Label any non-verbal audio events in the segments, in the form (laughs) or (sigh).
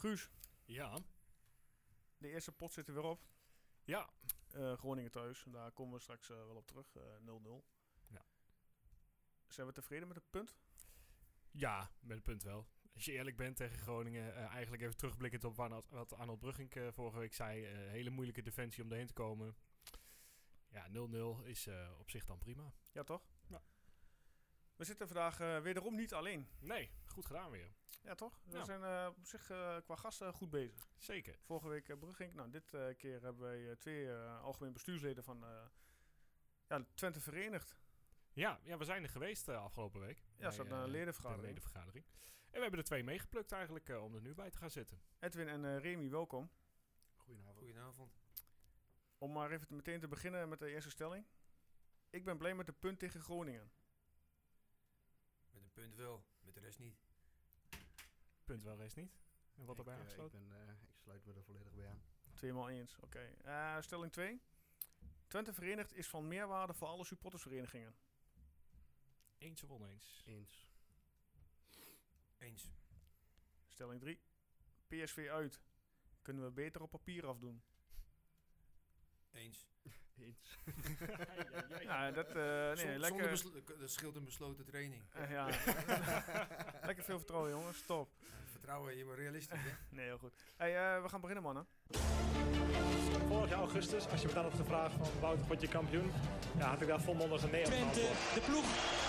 Guus, Ja. de eerste pot zit er weer op. Ja. Eh, Groningen thuis. Daar komen we straks eh, wel op terug. eh, 0-0. Ja. Zijn we tevreden met het punt? Ja, met het punt wel. Als je eerlijk bent tegen Groningen, eh, eigenlijk even terugblikkend op wat, Arnold Brugging eh, vorige week zei. eh, hele moeilijke defensie om erheen te komen. Ja, 0-0 is eh, op zich dan prima. Ja, toch? Ja. We zitten vandaag eh, wederom niet alleen. Nee, goed gedaan weer. Ja, toch? We Ja. zijn eh, op zich eh, qua gasten goed bezig. Zeker. Vorige week uh, Brugging. Nou, dit eh, keer hebben wij eh, twee eh, algemeen bestuursleden van eh, ja, Twente verenigd. Ja, ja, we zijn er geweest uh, afgelopen week. Ja, er zat bij, een eh, ledenvergadering. de ledenvergadering. En we hebben er twee meegeplukt eigenlijk uh, om er nu bij te gaan zitten. Edwin en uh, Remy, welkom. Goedenavond. Goedenavond. Om maar even te meteen te beginnen met de eerste stelling. Ik ben blij met de punt tegen Groningen. Met een punt wel, de rest niet. Punt wel, rest niet. En wat erbij uh, aangesloten? Ik, ben, uh, ik sluit me er volledig bij aan. Tweemaal eens, oké. Okay. Uh, stelling 2. Twente Verenigd is van meerwaarde voor alle supportersverenigingen. Eens of oneens? Eens. Eens. Stelling 3. PSV uit. Kunnen we beter op papier afdoen? Eens. (laughs) Ja, dat, uh, nee, lekker... dat scheelt een besloten training. Uh, ja. (laughs) lekker veel vertrouwen, jongens. Stop. Vertrouwen, je bent realistisch, hè? nee, heel goed. Hey, uh, we gaan beginnen, mannen. Vorig jaar augustus, als je me dan op de vraag van Wouter, word je kampioen? Ja, had ik daar volmondig een nee op Twente, de ploeg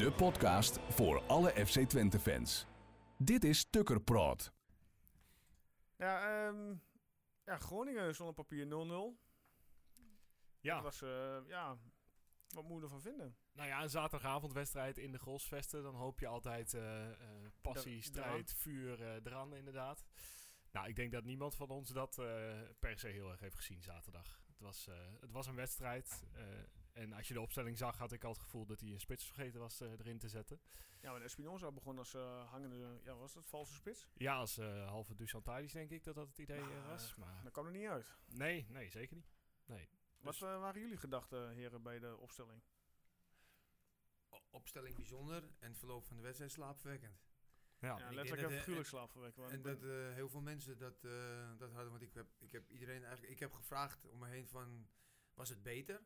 De podcast voor alle FC Twente fans. Dit is Tukker Praat. Ja, um, ja, Groningen stond op papier 0-0. Ja. Dat was, uh, ja, wat moet je ervan vinden? Nou ja, een zaterdagavondwedstrijd in de Golsvesten. Dan hoop je altijd uh, uh, passie, De- strijd, vuur uh, eraan inderdaad. Nou, ik denk dat niemand van ons dat per se heel erg heeft gezien zaterdag. Het was, het was een wedstrijd. En als je de opstelling zag, had ik al het gevoel dat hij een spits vergeten was erin te zetten. Ja, maar Espinoza begon als hangende, ja, was dat valse spits? Ja, als halve Duchantalis denk ik dat dat het idee was. Maar dat kwam er niet uit. Nee, nee, zeker niet. Nee. Wat dus waren jullie gedachten, heren, bij de opstelling? opstelling bijzonder en het verloop van de wedstrijd slaapverwekkend. Ja, ja letterlijk even figuurlijk slaapverwekkend. En dat uh, heel veel mensen dat, uh, dat hadden, want ik heb, ik heb iedereen eigenlijk, ik heb gevraagd om me heen van, was het beter?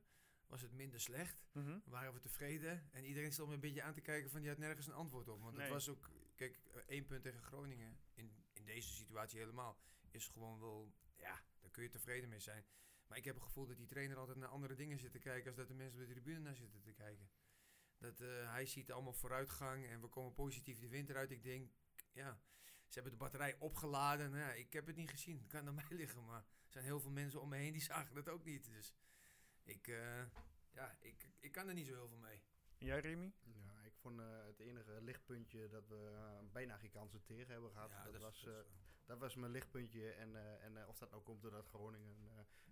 Was het minder slecht? Mhm. Mm -hmm. Waren we tevreden? En iedereen stond me een beetje aan te kijken van, je had nergens een antwoord op. Want nee. het was ook, kijk, één punt tegen Groningen, in, in deze situatie helemaal, is gewoon wel, ja, daar kun je tevreden mee zijn. Maar ik heb het gevoel dat die trainer altijd naar andere dingen zit te kijken als dat de mensen op de tribune naar zitten te kijken. Dat uh, hij ziet allemaal vooruitgang en we komen positief de winter uit. Ik denk, ja, ze hebben de batterij opgeladen. Nou ja, ik heb het niet gezien. Het kan aan mij (laughs) liggen, maar er zijn heel veel mensen om me heen die (laughs) zagen dat ook niet. Dus ik, uh, ja, ik, ik kan er niet zo heel veel mee. En jij, Remy? Ja, ik vond uh, het enige lichtpuntje dat we uh, bijna geen kansen tegen hebben gehad. Ja, dat, dat, was, dat, was mijn lichtpuntje. En, en of dat nou komt doordat Groningen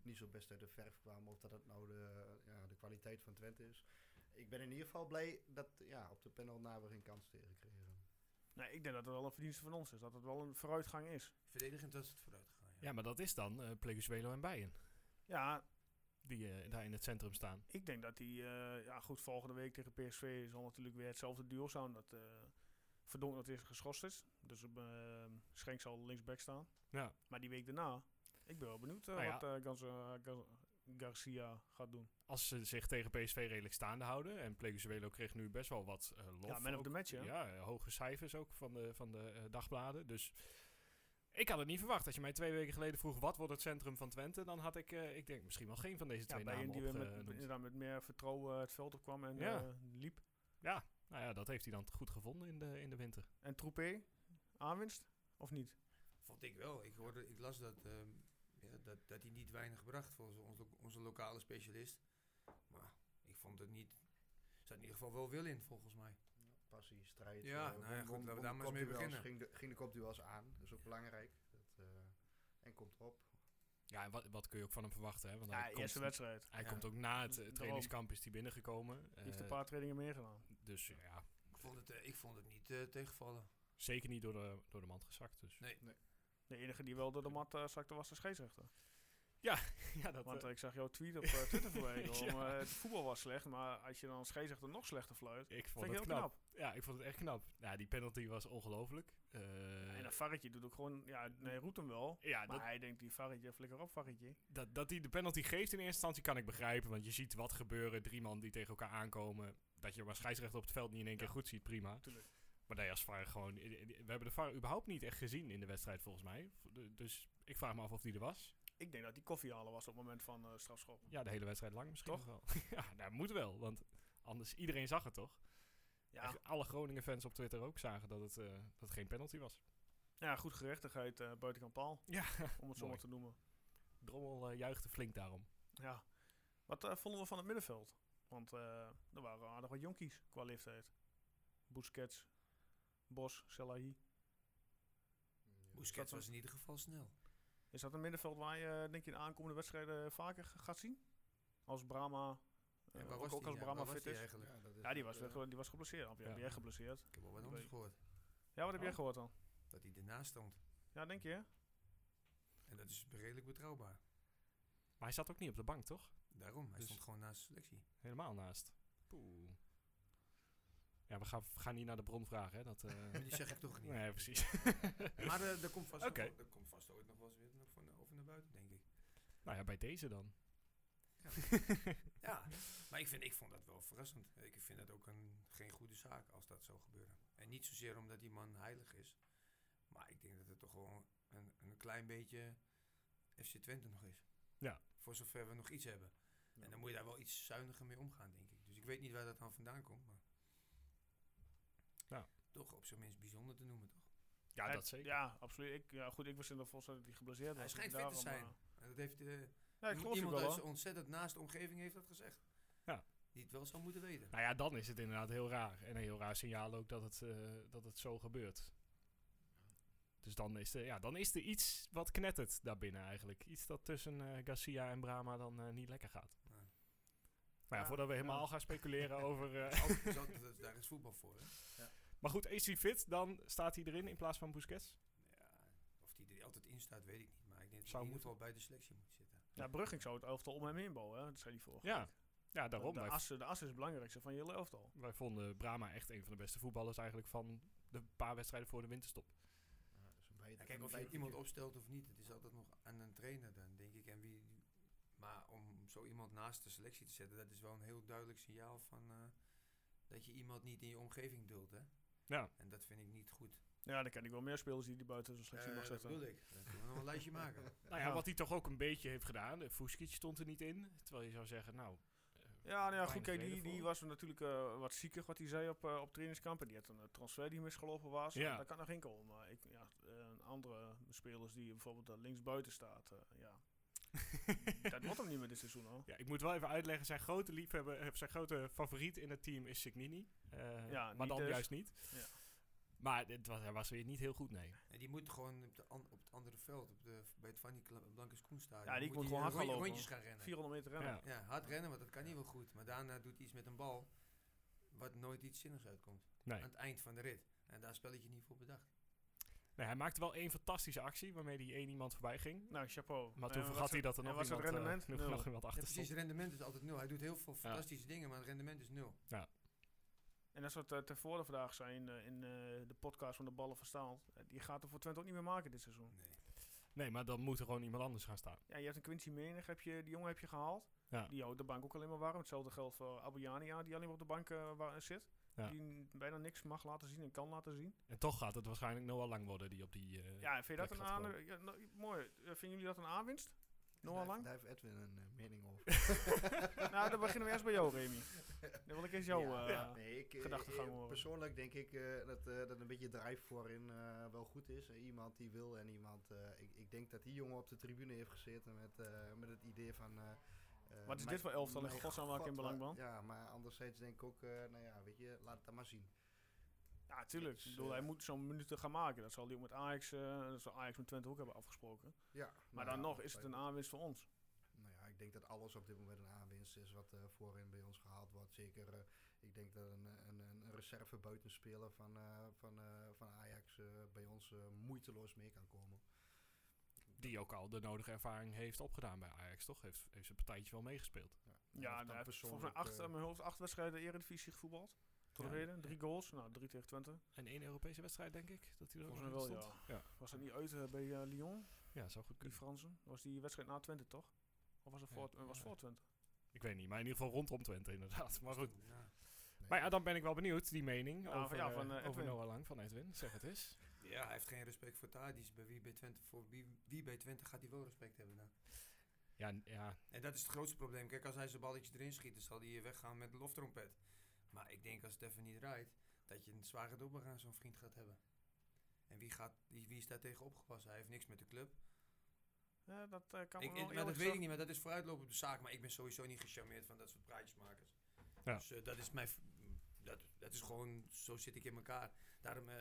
niet zo best uit de verf kwam, of dat het nou de, ja, de kwaliteit van Twente is ik ben in ieder geval blij dat ja, op de panel na we geen kans tegen kregen. Nee, ik denk dat het wel een verdienste van ons is. Dat het wel een vooruitgang is. Verdedigend was het vooruitgang. Ja, ja maar dat is dan uh, Pleguzuelo en Bijen. Ja. Die uh, daar in het centrum staan. Ik denk dat die, uh, ja goed, volgende week tegen PSV zal natuurlijk weer hetzelfde duo zijn. Dat uh, Verdonk dat eerst geschorst is. Dus Schenk zal linksback staan. Ja. Maar die week daarna, ik ben wel benieuwd nou ja. wat Gans, Gar Garcia gaat doen. Als ze zich tegen PSV redelijk staande houden. En Pleguzuelo kreeg nu best wel wat uh, lof. Ja, man of the match, ja. Ja, hoge cijfers ook van de, van de uh, dagbladen. Dus ik had het niet verwacht. Als je mij twee weken geleden vroeg, wat wordt het centrum van Twente? Dan had ik, uh, ik denk, misschien wel geen van deze twee ja, namen die op, met, met, met meer vertrouwen het veld op kwam en ja. liep. Ja, nou ja, dat heeft hij dan goed gevonden in de, in de winter. En Troepé, aanwinst of niet? Vond ik wel. Ik, hoorde, ik las dat, uh, ja, dat, dat hij niet weinig bracht volgens onze, onze lokale specialist. Maar ik vond het niet. Er zat in ieder geval wel wil in, volgens mij. Passie, strijd. Ja, uh, nou ja, goed, laten we daar maar eens mee beginnen. Ging de, ging de kopduels aan, dat is ook belangrijk. Dat, eh, en komt erop. Ja, en wat, wat kun je ook van hem verwachten? Hè? Want Ja, hij, komt, eerste wedstrijd. hij Ja. komt ook na het eh, Daarom. trainingskamp is hij binnengekomen. Die heeft Eh, een paar trainingen meer gedaan. dus ja, Ik vond het, eh, ik vond het niet eh, tegenvallen. zeker niet door de, door de mand gezakt. Dus. Nee. De enige die wel door de mat uh, zakte was de scheidsrechter. (laughs) ja, dat, Want eh, ik zag jouw tweet op eh, Twitter voorbij komen. (laughs) Ja. eh, het voetbal was slecht, maar als je dan scheidsrechter nog slechter fluit, ik vond het heel knap. knap. Ja, ik vond het echt knap. Ja, die penalty was ongelooflijk. Eh, en dat varretje doet ook gewoon, ja, nee, roept hem wel. ja, Maar dat, hij denkt, die varretje, flikker op varretje. dat, dat hij de penalty geeft in eerste instantie kan ik begrijpen. Want je ziet wat gebeuren. Drie man die tegen elkaar aankomen. Dat je maar scheidsrechter op het veld niet in één keer Ja. goed ziet, prima. Tuurlijk. Maar nee, als VAR gewoon... We hebben de VAR überhaupt niet echt gezien in de wedstrijd volgens mij. Dus ik vraag me af of die er was. Ik denk dat die koffie halen was op het moment van eh, strafschop. Ja, de hele wedstrijd lang misschien Toch? wel. (laughs) ja, dat moet wel. Want anders, iedereen zag het toch? Ja, Echt alle Groningen-fans op Twitter ook zagen dat het, eh, dat het geen penalty was. ja goed gerechtigheid eh buitenkant paal, Ja, (laughs) om het zo maar te noemen. Drommel juichte flink daarom. Ja. Wat vonden we van het middenveld? Want eh, er waren aardig wat jonkies qua leeftijd. Busquets, Bos, Selahi. Busquets was in ieder geval snel. Is dat een middenveld waar je, denk je, in de aankomende wedstrijden vaker g- gaat zien? Als Brahma, Ja, eh, waar ook, was ook die, als ja, Brahma fit is. eigenlijk? Ja, is Ja, die was, eh, weg- die was geblesseerd. Of ja, Ja. ben jij geblesseerd? Ik heb wel wat anders gehoord. Ja, wat heb jij Oh. gehoord dan? Dat hij ernaast stond. Ja, denk je? hè? En dat is redelijk betrouwbaar. Maar hij zat ook niet op de bank, toch? Daarom, hij Dus- stond gewoon naast de selectie. Helemaal naast. Poeh. Ja, we gaan, we gaan niet naar de bron vragen, hè? Dat, eh, (laughs) die zeg ik toch niet. nee, precies. (laughs) Maar eh, er komt vast, nog, er komt vast ooit nog wel eens weer van over naar buiten, denk ik. nou ja, bij deze dan. (laughs) Ja, maar ik, vind, ik vond dat wel verrassend. Ik vind dat ook een, geen goede zaak als dat zou gebeuren. En niet zozeer omdat die man heilig is. Maar ik denk dat het toch gewoon een, een klein beetje FC Twente nog is. Ja. Voor zover we nog iets hebben. En dan moet je daar wel iets zuiniger mee omgaan, denk ik. Dus ik weet niet waar dat dan vandaan komt. Maar Ja. Toch op zijn minst bijzonder te noemen, toch? Ja, Hij- dat zeker. Ja, absoluut. Ik, ja, goed, ik was in de volgens dat hij geblesseerd was. Hij schijnt fit te zijn. eh, En dat heeft, eh, ja, ik geloof iemand wel. uit hoor. zijn ontzettend naast de omgeving heeft dat gezegd. Ja. Die het wel zou moeten weten. Nou ja, dan is het inderdaad heel raar. En een heel raar signaal ook dat het, eh, dat het zo gebeurt. Dus dan is, er, ja, dan is er iets wat knettert daarbinnen eigenlijk. Iets dat tussen eh, Garcia en Brahma dan eh, niet lekker gaat. Ja. Maar ja, Ja, voordat we helemaal ja. gaan speculeren over... eh, dat- (laughs) daar is voetbal voor. Hè? Maar goed, is hij fit, dan staat hij erin in plaats van Busquets. Ja, of die er altijd in staat, weet ik niet. Maar ik denk dat Zou hij in ieder moeten. geval bij de selectie moet zitten. Ja, Brugging zou het elftal om hem heen bouwen, hè? dat zei hij vorige Ja, week. ja daarom. De, Wij, as, de as is het belangrijkste van je elftal. wij vonden Brahma echt een van de beste voetballers eigenlijk van de paar wedstrijden voor de winterstop. Een Ja, kijk, of je iemand opstelt of niet, het is altijd nog aan een trainer dan, denk ik. En wie, maar om zo iemand naast de selectie te zetten, dat is wel een heel duidelijk signaal van eh, dat je iemand niet in je omgeving duldt. Hè? Ja, En dat vind ik niet goed. Ja, dan ken ik wel meer spelers die die buiten de selectie Eh, mag dat zetten. bedoel ik. Dan kunnen we nog een lijstje maken. (laughs) nou ja, wat hij toch ook een beetje heeft gedaan. De Fuskic stond er niet in. Terwijl je zou zeggen, nou... eh, Ja, nou ja, goed, kijk, die, die was natuurlijk eh, wat ziekig, wat hij zei op, eh, op trainingskampen. Die had een eh, transfer die misgelopen was. Ja. Daar kan nog in komen. Maar ik, ja, eh, andere spelers die bijvoorbeeld uh, linksbuiten staat, eh, ja. (laughs) dat wordt hem niet meer dit seizoen al. Ja, ik moet wel even uitleggen. Zijn grote liefhebber, eh, zijn grote favoriet in het team is Signini. Eh, Ja, maar dan dus. juist niet. Ja. Maar het was, hij was weer niet heel goed, nee. En die moet gewoon op, de an- op het andere veld, op de, bij het Fanny Kla- Blanke Koenstadion. Ja, die moet gewoon eh, hard gaan rond- lopen. Rondjes gaan rennen. 400 meter rennen. Ja. Ja, hard rennen, want dat kan niet wel goed. Maar daarna doet hij iets met een bal, wat nooit iets zinnigs uitkomt. nee. Aan het eind van de rit. En daar spelletje niet voor bedacht. Nee. Hij maakte wel één fantastische actie waarmee hij één iemand voorbij ging. Nou, chapeau. Maar En toen vergat hij dat er nog wat is het iemand, eh, rendement? Nul. nog iemand Ja, achter precies, stond. rendement is altijd nul. Hij doet heel veel fantastische dingen, maar het rendement is nul. En dat soort uh, ten voorde vandaag zijn eh, in eh, de podcast van de ballen verstaald. Eh, die gaat er voor Twente ook niet meer maken dit seizoen. Nee. Nee, maar dan moet er gewoon iemand anders gaan staan. Ja, je hebt een Quincy Menig, heb je, die jongen heb je gehaald. Ja. Die houdt de bank ook alleen maar warm. Hetzelfde geldt voor Abuyania, die alleen maar op de bank eh, waar, zit. Ja. Die bijna niks mag laten zien en kan laten zien. En toch gaat het waarschijnlijk Noah Lang worden die op die... eh, Ja, vind je dat een aan, ja, nou, mooi. Eh, vinden jullie dat een aanwinst? Noah Daar- Lang? Daar heeft Edwin een eh, mening over. (laughs) nou, dan beginnen we eerst bij jou, Remy. (laughs) Dan wil ik eens jouw Ja, eh, ja. Nee, ik, gedachtegang horen. Persoonlijk denk ik eh, dat, eh, dat een beetje drive voorin eh, wel goed is. Iemand die wil en iemand... eh, ik, ik denk dat die jongen op de tribune heeft gezeten met, eh, met het idee van... eh, eh, Wat is dit voor elftal in godsnaam waar ik in belang ben? Ja, maar anderzijds denk ik ook, eh, nou ja, weet je, laat het dan maar zien. Ja, tuurlijk. Dus, ik bedoel, eh, hij moet zo'n minuten gaan maken. Dat zal hij ook met Ajax, eh, dat zal Ajax met Twente ook hebben afgesproken. Ja, Maar nou dan ja, nog is het een aanwinst voor ons. Nou ja, ik denk dat alles op dit moment een aanwinst is wat voorin bij ons gehaald wordt. Zeker, ik denk dat een, een, een reserve buitenspeler van, van, van Ajax bij ons moeiteloos mee kan komen. Die ook al de nodige ervaring heeft opgedaan bij Ajax, toch? Heeft, heeft zijn partijtje wel meegespeeld. Of Ja, dan hij heeft volgens mij acht, eh, mijn hoofd acht wedstrijden Eredivisie gevoetbald. Tot Ja. op heden. Drie goals. Nou, drie tegen Twente. En één Europese wedstrijd, denk ik, dat hij er ook Volgens mij wel, stond. ja. Ja. Was dat niet uit bij eh, Lyon? Ja, zou goed Die kunnen. Fransen? Dat was die wedstrijd na Twente, toch? Of was het Ja. voor, eh, was Ja. voor Twente? Ik weet niet, maar in ieder geval rondom Twente inderdaad. Maar goed. Ja. nee. Maar ja, dan ben ik wel benieuwd, die mening Ja, over, ja, van, over Edwin. Noah Lang van Edwin. Zeg het eens. Ja, hij heeft geen respect voor Tadis. Bij wie bij Twente, voor wie, wie bij Twente gaat hij wel respect hebben dan? Ja, n- ja, En dat is het grootste probleem. Kijk, als hij zijn balletje erin schiet, dan zal hij weggaan met de loftrompet. Maar ik denk als het even niet draait, dat je een zware dobbel aan zo'n vriend gaat hebben. En wie, gaat, wie, wie is daar tegen opgepast? Hij heeft niks met de club. Ja, dat eh, kan Ik, wel maar dat weet ik niet, maar dat is vooruitlopende zaak. Maar ik ben sowieso niet gecharmeerd van dat soort praatjesmakers. Ja. Dus eh, dat is mijn... Dat, dat is gewoon... Zo zit ik in elkaar. Daarom... eh,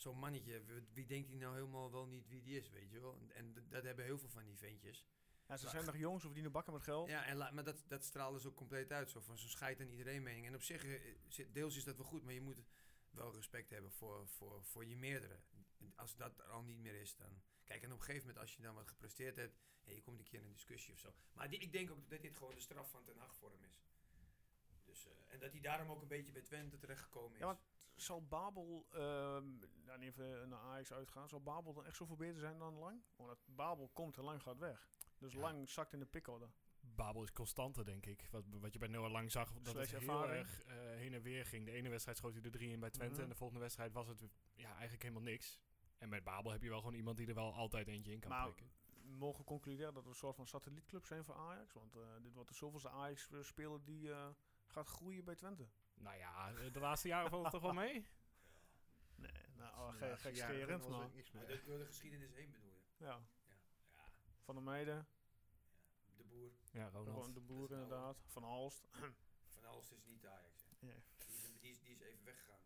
Zo'n mannetje, wie, denkt hij nou helemaal wel niet wie die is, weet je wel? En, dat hebben heel veel van die ventjes. Ja, ze zijn nog jong, ze verdienen bakken met geld. Ja, en maar dat, dat straalde dus ook compleet uit. Zo van zo'n scheid aan iedereen mening. En op zich, eh, zit- deels is dat wel goed, maar je moet wel respect hebben voor, voor, voor je meerdere. Als dat er al niet meer is, dan... Kijk, en op een gegeven moment, als je dan wat gepresteerd hebt, je komt een keer in een discussie of zo. Maar di- ik denk ook dat dit gewoon de straf van Ten Hag voor hem is. Dus, eh, en dat hij daarom ook een beetje bij Twente terechtgekomen is. Ja, zal Babel, ehm dan even naar Ajax uitgaan, zal Babel dan echt zoveel beter zijn dan Lang? Want Babel komt en Lang gaat weg. Dus Ja. Lang zakt in de pickorde. Babel is constanter, denk ik. Wat, wat je bij Noah Lang zag, dat het Slash heel ervaring. erg eh, heen en weer ging. De ene wedstrijd schoot hij er drie in bij Twente Mhm. en de volgende wedstrijd was het ja, eigenlijk helemaal niks. En met Babel heb je wel gewoon iemand die er wel altijd eentje in kan Maar prikken. we mogen concluderen dat we een soort van satellietclub zijn voor Ajax. Want eh, dit wordt de zoveelste Ajax-speler die eh, gaat groeien bij Twente. Nou ja, de laatste jaren valt het toch wel mee? Nee, nou, de ge- gekscherend, er maar dat door de geschiedenis heen bedoel je? ja. Ja. Van der Meijden, De boer. Ja, gewoon Ronald. de Dat boer nou- inderdaad. Van Halst. (clears throat) Van Alst is niet de Ajax. hè. Nee. Die, is, die, is, die is even weggegaan.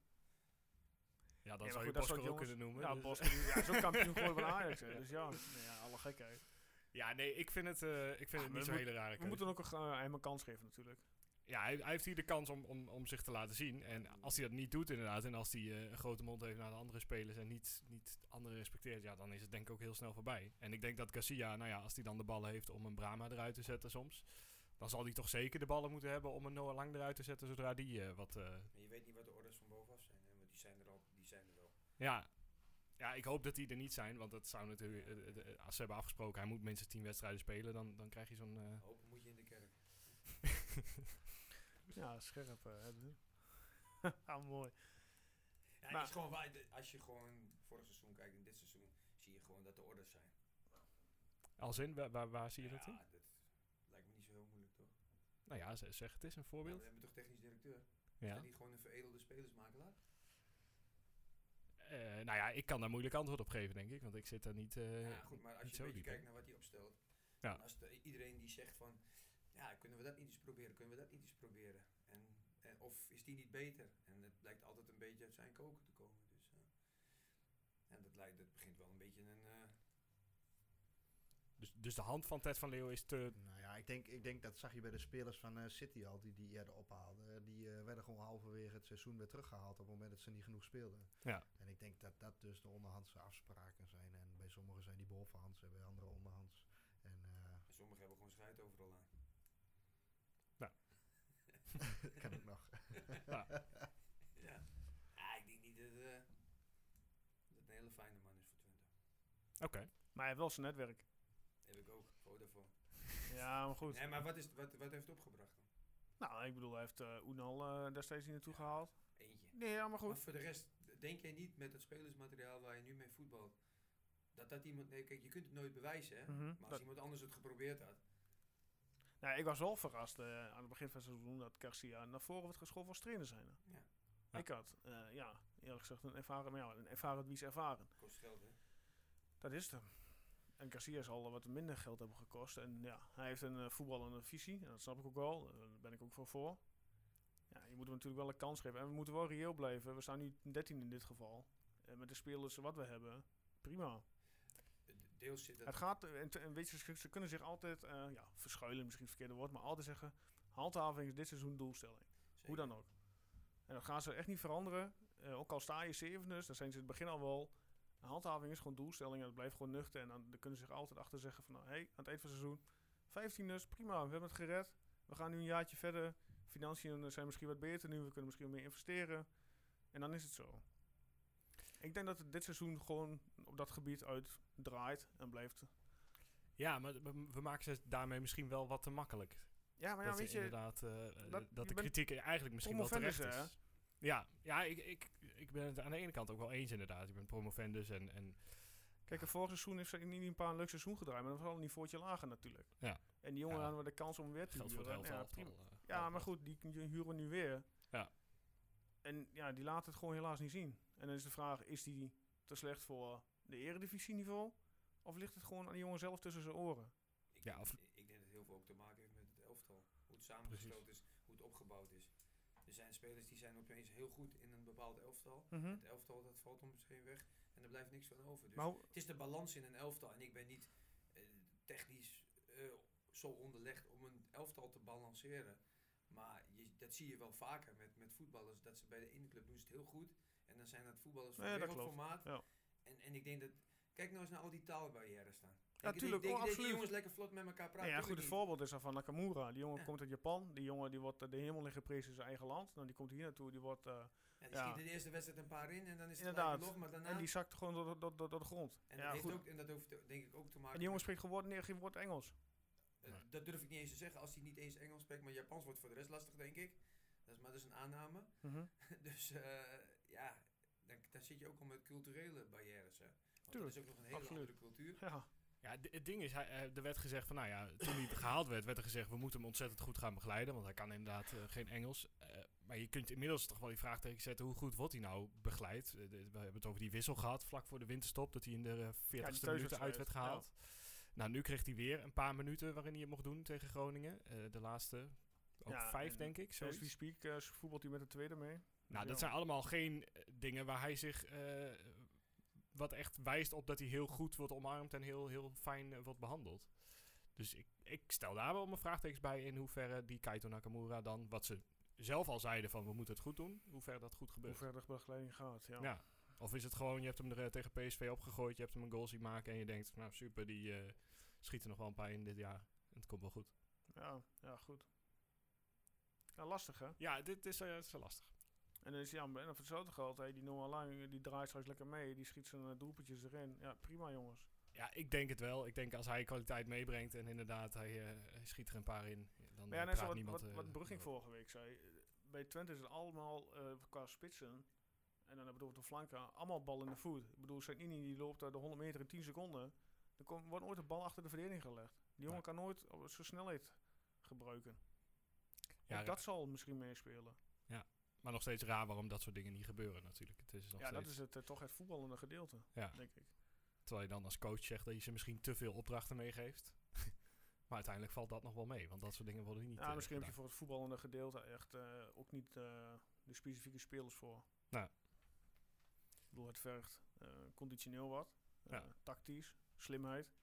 Ja, dan maar zou goed, je dat Bosker ook jongens- kunnen noemen. Ja, dus- Bosker, ja, is ook kampioen geworden van Ajax. hè. (laughs) Dus ja, nee, ja alle gekheid. Ja, nee, ik vind het, eh, ik vind Ah, het we niet zo'n moet- hele rare We keuze. moeten ook een, hem een kans geven natuurlijk. Ja, hij, hij heeft hier de kans om, om, om zich te laten zien. En als hij dat niet doet inderdaad, en als hij eh, een grote mond heeft naar de andere spelers en niet, niet anderen respecteert, ja, dan is het denk ik ook heel snel voorbij. En ik denk dat Garcia, nou ja, als hij dan de ballen heeft om een Brahma eruit te zetten soms, dan zal hij toch zeker de ballen moeten hebben om een Noah Lang eruit te zetten zodra die eh, wat... eh, je weet niet wat de orders van bovenaf zijn, hè? want die zijn er al, die zijn er wel. ja. ja, ik hoop dat die er niet zijn, want dat zou natuurlijk, als ze hebben afgesproken, hij moet minstens 10 wedstrijden spelen, dan, dan krijg je zo'n... Hopen moet je in de kerk. (laughs) Ja, scherp. eh, Edwin. (laughs) ah, mooi. Ja, Maar- is gewoon als je gewoon vorig seizoen kijkt en dit seizoen, zie je gewoon dat de orders zijn. als in, waar, waar, waar zie je dat in? Ja, dat lijkt me niet zo heel moeilijk, toch? Nou ja, zeg het eens, een Nou, voorbeeld. we hebben toch technisch directeur? Ja. Is die gewoon een veredelde spelersmakelaar? Eh, nou ja, ik kan daar moeilijk antwoord op geven, denk ik. Want ik zit daar niet. eh, ja, goed, maar als je een beetje diep kijkt naar wat hij opstelt. Ja. Als de- iedereen die zegt van, ja, kunnen we dat niet eens proberen, kunnen we dat niet eens proberen. En, en, of is die niet beter? En het lijkt altijd een beetje uit zijn koken te komen. Dus, eh, en dat, lijkt, dat begint wel een beetje een... eh, Dus, dus de hand van Ted van Leeuwen is te. Nou ja, ik denk, ik denk dat zag je bij de spelers van eh, City al, die die eerder ophaalden. Die eh, werden gewoon halverwege het seizoen weer teruggehaald op het moment dat ze niet genoeg speelden. Ja. En ik denk dat dat dus de onderhandse afspraken zijn. En bij sommigen zijn die bovenhands en bij anderen onderhands. En eh, en sommigen hebben gewoon scheid overal aan. (laughs) kan ik nog. (laughs) ja. ja, ik denk niet dat, eh, dat het een hele fijne man is voor Twente. Oké. Maar hij heeft wel zijn netwerk. Heb ik ook, Vodafone. (laughs) Ja, maar goed. Nee, maar wat, is, wat, wat heeft het opgebracht dan? Nou, ik bedoel, hij heeft uh, Unal eh, destijds hier naartoe Ja. gehaald. Eentje. Nee, ja, maar Maar goed. voor de rest, denk jij niet met het spelersmateriaal waar je nu mee voetbalt, dat dat iemand... Nee, kijk, je kunt het nooit bewijzen, hè? Mhm, Maar als dat- iemand anders het geprobeerd had... Nou, ik was wel verrast eh, aan het begin van het seizoen dat Garcia naar voren werd geschoven als trainer zijn. Ja, Ja. Ik had, eh, ja, eerlijk gezegd, een ervaren, maar ja, een ervaren wie is ervaren. kost geld, hè? Dat is het hem. En Garcia zal wat minder geld hebben gekost. En ja, hij heeft een eh, voetballende visie. En dat snap ik ook wel. Daar ben ik ook voor voor. ja, je moet hem natuurlijk wel een kans geven. En we moeten wel reëel blijven. We staan nu 13 in dit geval. En met de spelers wat we hebben, prima. Deels zit Het dat... gaat, en, en weet je, ze, kunnen zich altijd, eh, ja, verschuilen misschien het verkeerde woord, maar altijd zeggen, handhaving is dit seizoen doelstelling. Hoe dan ook. En dat gaan ze echt niet veranderen. Eh, ook al sta je zevende, dan zijn ze in het begin al wel. Handhaving is gewoon doelstelling en het blijft gewoon nuchter. En dan, dan kunnen ze zich altijd achter zeggen van, hé, hey, aan het eind van het seizoen, 15 dus, prima, we hebben het gered. We gaan nu een jaartje verder. Financiën zijn misschien wat beter nu, we kunnen misschien meer investeren. En dan is het zo. Ik denk dat het dit seizoen gewoon op dat gebied uitdraait en blijft. Ja, maar we, maken ze daarmee misschien wel wat te makkelijk. Ja, maar ja, dat weet je inderdaad, eh, dat- dat, je de kritiek eigenlijk misschien wel terecht hè? is. Ja, ja ik, ik, ik ben het aan de ene kant ook wel eens inderdaad. Je bent promovendus en, en Kijk, het vorig seizoen heeft ze niet een paar een leuk seizoen gedraaid, maar dat was al een niveautje lager natuurlijk. Ja. En die jongen Ja. hadden we de kans om weer te geldt voor het huren. Ja, eh, ja, maar goed, die, die huren we nu weer. Ja. En ja, die laten het gewoon helaas niet zien. En dan is de vraag, is die te slecht voor de eredivisieniveau? Of ligt het gewoon aan die jongen zelf tussen zijn oren? Ik, Ja, of- ik, ik denk dat het heel veel ook te maken heeft met het elftal. Hoe het samengesloten is, hoe het opgebouwd is. Er zijn spelers die zijn opeens heel goed in een bepaald elftal. Mhm. Het elftal dat valt om zich heen weg en er blijft niks van over. Dus Maar het is de balans in een elftal. En ik ben niet eh, technisch eh, zo onderlegd om een elftal te balanceren. Maar je, dat zie je wel vaker met, met voetballers. Dat ze bij de ene club doen ze het heel goed. En dan zijn het voetballers van Nee, dat wereldformaat. Ja. En, en ik denk dat... Kijk nou eens naar al die taalbarrières staan. Ja, Ik- tuurlijk, Ik denk oh, dat die absoluut. jongens lekker vlot met elkaar praten. Ja, een tuurlijk goed voorbeeld is er van Nakamura. Die jongen Ja. komt uit Japan. Die jongen die wordt eh, de hemel in geprezen in zijn eigen land. Nou, die komt hier naartoe. Die wordt, eh, Ja, die Ja. schiet in de eerste wedstrijd een paar in en dan is het Inderdaad. nog, maar daarna... en die zakt gewoon door, door, door, door de grond. en, dat ja, heeft goed. ook, en dat heeft denk ik ook te maken En die jongen spreekt gewoon nee, geen woord Engels. eh, Nee. dat durf ik niet eens te zeggen als hij niet eens Engels spreekt, maar Japans wordt voor de rest lastig, denk ik. Dat is maar dus een aanname. Mhm. (laughs) dus ja, dan, dan zit je ook al met culturele barrières. Hè. Want dat is ook nog een hele absoluut. andere cultuur. Ja. Ja, het ding is, hij, er werd gezegd van, nou ja, toen hij gehaald werd, werd er gezegd, we moeten hem ontzettend goed gaan begeleiden, want hij kan inderdaad eh, geen Engels. Eh, maar je kunt inmiddels toch wel die vraagteken zetten, hoe goed wordt hij nou begeleid? Eh, we hebben het over die wissel gehad, vlak voor de winterstop, dat hij in de eh, 40ste minuut uit werd ja. gehaald. Nou, nu kreeg hij weer een paar minuten waarin hij het mocht doen tegen Groningen. Eh, de laatste, ook Ja, vijf en denk ik, As we speak voetbalt hij met de tweede mee. Nou, dat zijn allemaal geen eh, dingen waar hij zich. eh, wat echt wijst op dat hij heel goed wordt omarmd en heel, heel fijn eh, wordt behandeld. Dus ik, ik stel daar wel mijn vraagtekens bij in hoeverre die Kaito Nakamura dan, wat ze zelf al zeiden van we moeten het goed doen, hoe ver dat goed Hoe gebeurt. ver de begeleiding gaat. Ja. Ja. Of is het gewoon, je hebt hem er tegen PSV opgegooid, je hebt hem een goal zien maken en je denkt, nou super, die schieten nog wel een paar in dit jaar. Het komt wel goed. Ja, ja, goed. Ja, lastig hè. Ja, dit is, is lastig. En dan is ja, en op hetzelfde geld, hey, die Noah Lang, die draait straks lekker mee, die schiet zijn eh, doelpuntjes erin. Ja, prima jongens. Ja, ik denk het wel. Ik denk als hij kwaliteit meebrengt en inderdaad hij, eh, hij schiet er een paar in, dan Maar ja, eh, praat wat, niemand... wat, wat Brugging vorige week zei. Bij Twente is het allemaal qua spitsen. En dan bedoel ik de flanken, allemaal bal in de voet. Ik bedoel, Sagnini die loopt de 100 meter in 10 seconden. Er komt, wordt nooit een bal achter de verdediging gelegd. Die jongen kan nooit op zijn snelheid gebruiken. Ja, dat zal misschien meespelen. Maar nog steeds raar waarom dat soort dingen niet gebeuren natuurlijk. Het is nog Ja, dat is het, eh, toch het voetballende gedeelte, Ja. denk ik. Terwijl je dan als coach zegt dat je ze misschien te veel opdrachten meegeeft. (laughs) maar uiteindelijk valt dat nog wel mee, want dat soort dingen worden niet Ja, eh, misschien heb je voor het voetballende gedeelte echt eh, ook niet de specifieke spelers voor. Nou. Ik bedoel, het vergt conditioneel wat. Ja. Tactisch, slimheid.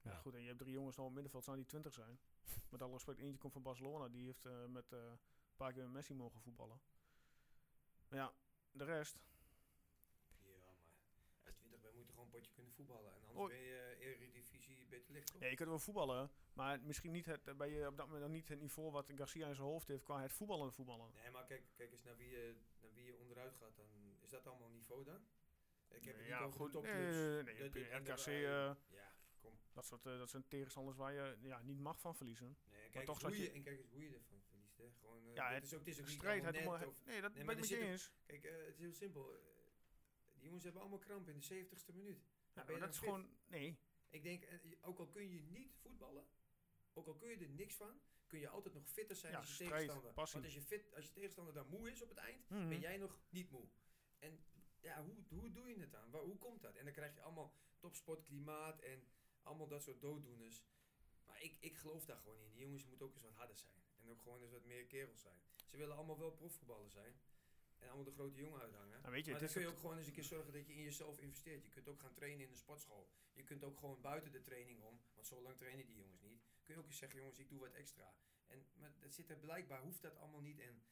Ja. Goed, en je hebt drie jongens nog op middenveld staan die 20 zijn. (laughs) met alle respect, eentje komt van Barcelona. Die heeft met paar keer met Messi mogen voetballen. Maar ja, de rest. Ja, maar als 20 ben moet je gewoon een potje kunnen voetballen. En anders Oh. ben je eh, Eredivisie beter licht, toch? Nee, je kunt wel voetballen. Maar misschien niet het, ben je op dat moment nog niet het niveau wat Garcia in zijn hoofd heeft qua het voetballende voetballen. Nee, maar kijk, kijk eens naar wie, je, naar wie je onderuit gaat. Dan is dat allemaal niveau dan? Ik heb het ja, niet over goed. Nee, nee, nee, nee, De- RKC, de- eh, ja, kom. Dat, soort, eh, dat zijn tegenstanders waar je ja, niet mag van verliezen. Nee, kijk toch hoe je- je, en kijk eens hoe je ervan verliest. Hè. Gewoon, eh, Ja, het het- is ook, het is ook niet allemaal om- net of- nee, dat Nee, ben ik met je zit eens. Kijk, eh, het is heel simpel. Eh, die jongens hebben allemaal kramp in de 70ste minuut. Ja, maar dat is fit? gewoon... Nee. Ik denk, ook al kun je niet voetballen, ook al kun je er niks van, kun je altijd nog fitter zijn Ja, als je strijd, tegenstander. passie. Want als je, fit, als je tegenstander dan moe is op het eind, Mhm. ben jij nog niet moe. En ja, hoe, hoe doe je het dan? Waar, hoe komt dat? En dan krijg je allemaal topsportklimaat en allemaal dat soort dooddoeners. Maar ik, ik geloof daar gewoon in. Die jongens moeten ook eens wat harder zijn. En ook gewoon eens wat meer kerels zijn. Ze willen allemaal wel profvoetballer zijn. En allemaal de grote jongen uithangen. Nou, weet je, maar dan kun je ook- gewoon eens een keer zorgen dat je in jezelf investeert. Je kunt ook gaan trainen in de sportschool. Je kunt ook gewoon buiten de training om, want zo lang trainen die jongens niet. Kun je ook eens zeggen, jongens, ik doe wat extra. En maar dat zit er blijkbaar, hoeft dat allemaal niet. En,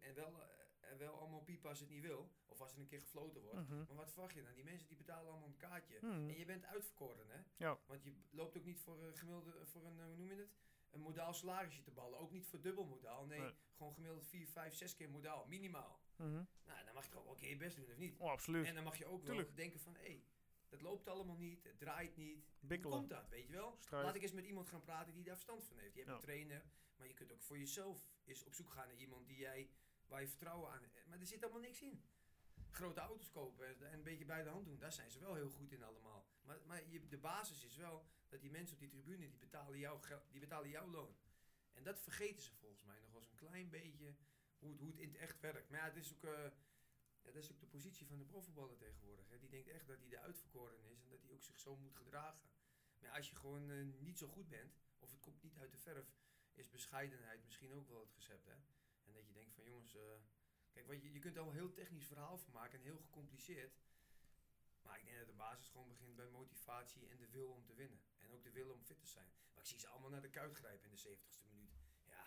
en, wel, eh, en wel allemaal piepen als het niet wil. Of als er een keer gefloten wordt. Mhm. Maar wat verwacht je dan? Die mensen die betalen allemaal een kaartje. Mhm. En je bent uitverkoren, hè? Ja. Want je loopt ook niet voor een gemiddelde, voor een, eh, hoe noem je het? Een modaal salarisje te ballen. Ook niet voor dubbel modaal. Nee, Nee. gewoon gemiddeld 4, 5, 6 keer modaal. Minimaal. Mhm. Nou, dan mag je toch ook wel een keer je best doen, of niet? Oh, absoluut. En dan mag je ook wel Tuurlijk. denken van, hé, hey, dat loopt allemaal niet, het draait niet. Hoe Bikkelen. komt dat, weet je wel? Strijd. Laat ik eens met iemand gaan praten die daar verstand van heeft. Je hebt Ja. een trainer, maar je kunt ook voor jezelf eens op zoek gaan naar iemand die jij, waar je vertrouwen aan hebt. Maar er zit allemaal niks in. Grote auto's kopen en en een beetje bij de hand doen, daar zijn ze wel heel goed in allemaal. Maar, maar je, de basis is wel dat die mensen op die tribune, die betalen, jouw die betalen jouw loon. En dat vergeten ze volgens mij nog wel eens een klein beetje, hoe het, hoe het in het echt werkt. Maar ja, het is ook... eh, ja, dat is ook de positie van de profvoetballer tegenwoordig. Hè. Die denkt echt dat hij de uitverkoren is en dat hij ook zich zo moet gedragen. Maar als je gewoon eh, niet zo goed bent, of het komt niet uit de verf, is bescheidenheid misschien ook wel het recept. Hè? En dat je denkt van jongens, eh, kijk, wat je, je kunt al een heel technisch verhaal van maken en heel gecompliceerd. Maar ik denk dat de basis gewoon begint bij motivatie en de wil om te winnen. En ook de wil om fit te zijn. Maar ik zie ze allemaal naar de kuit grijpen in de 70ste minuut. Ja,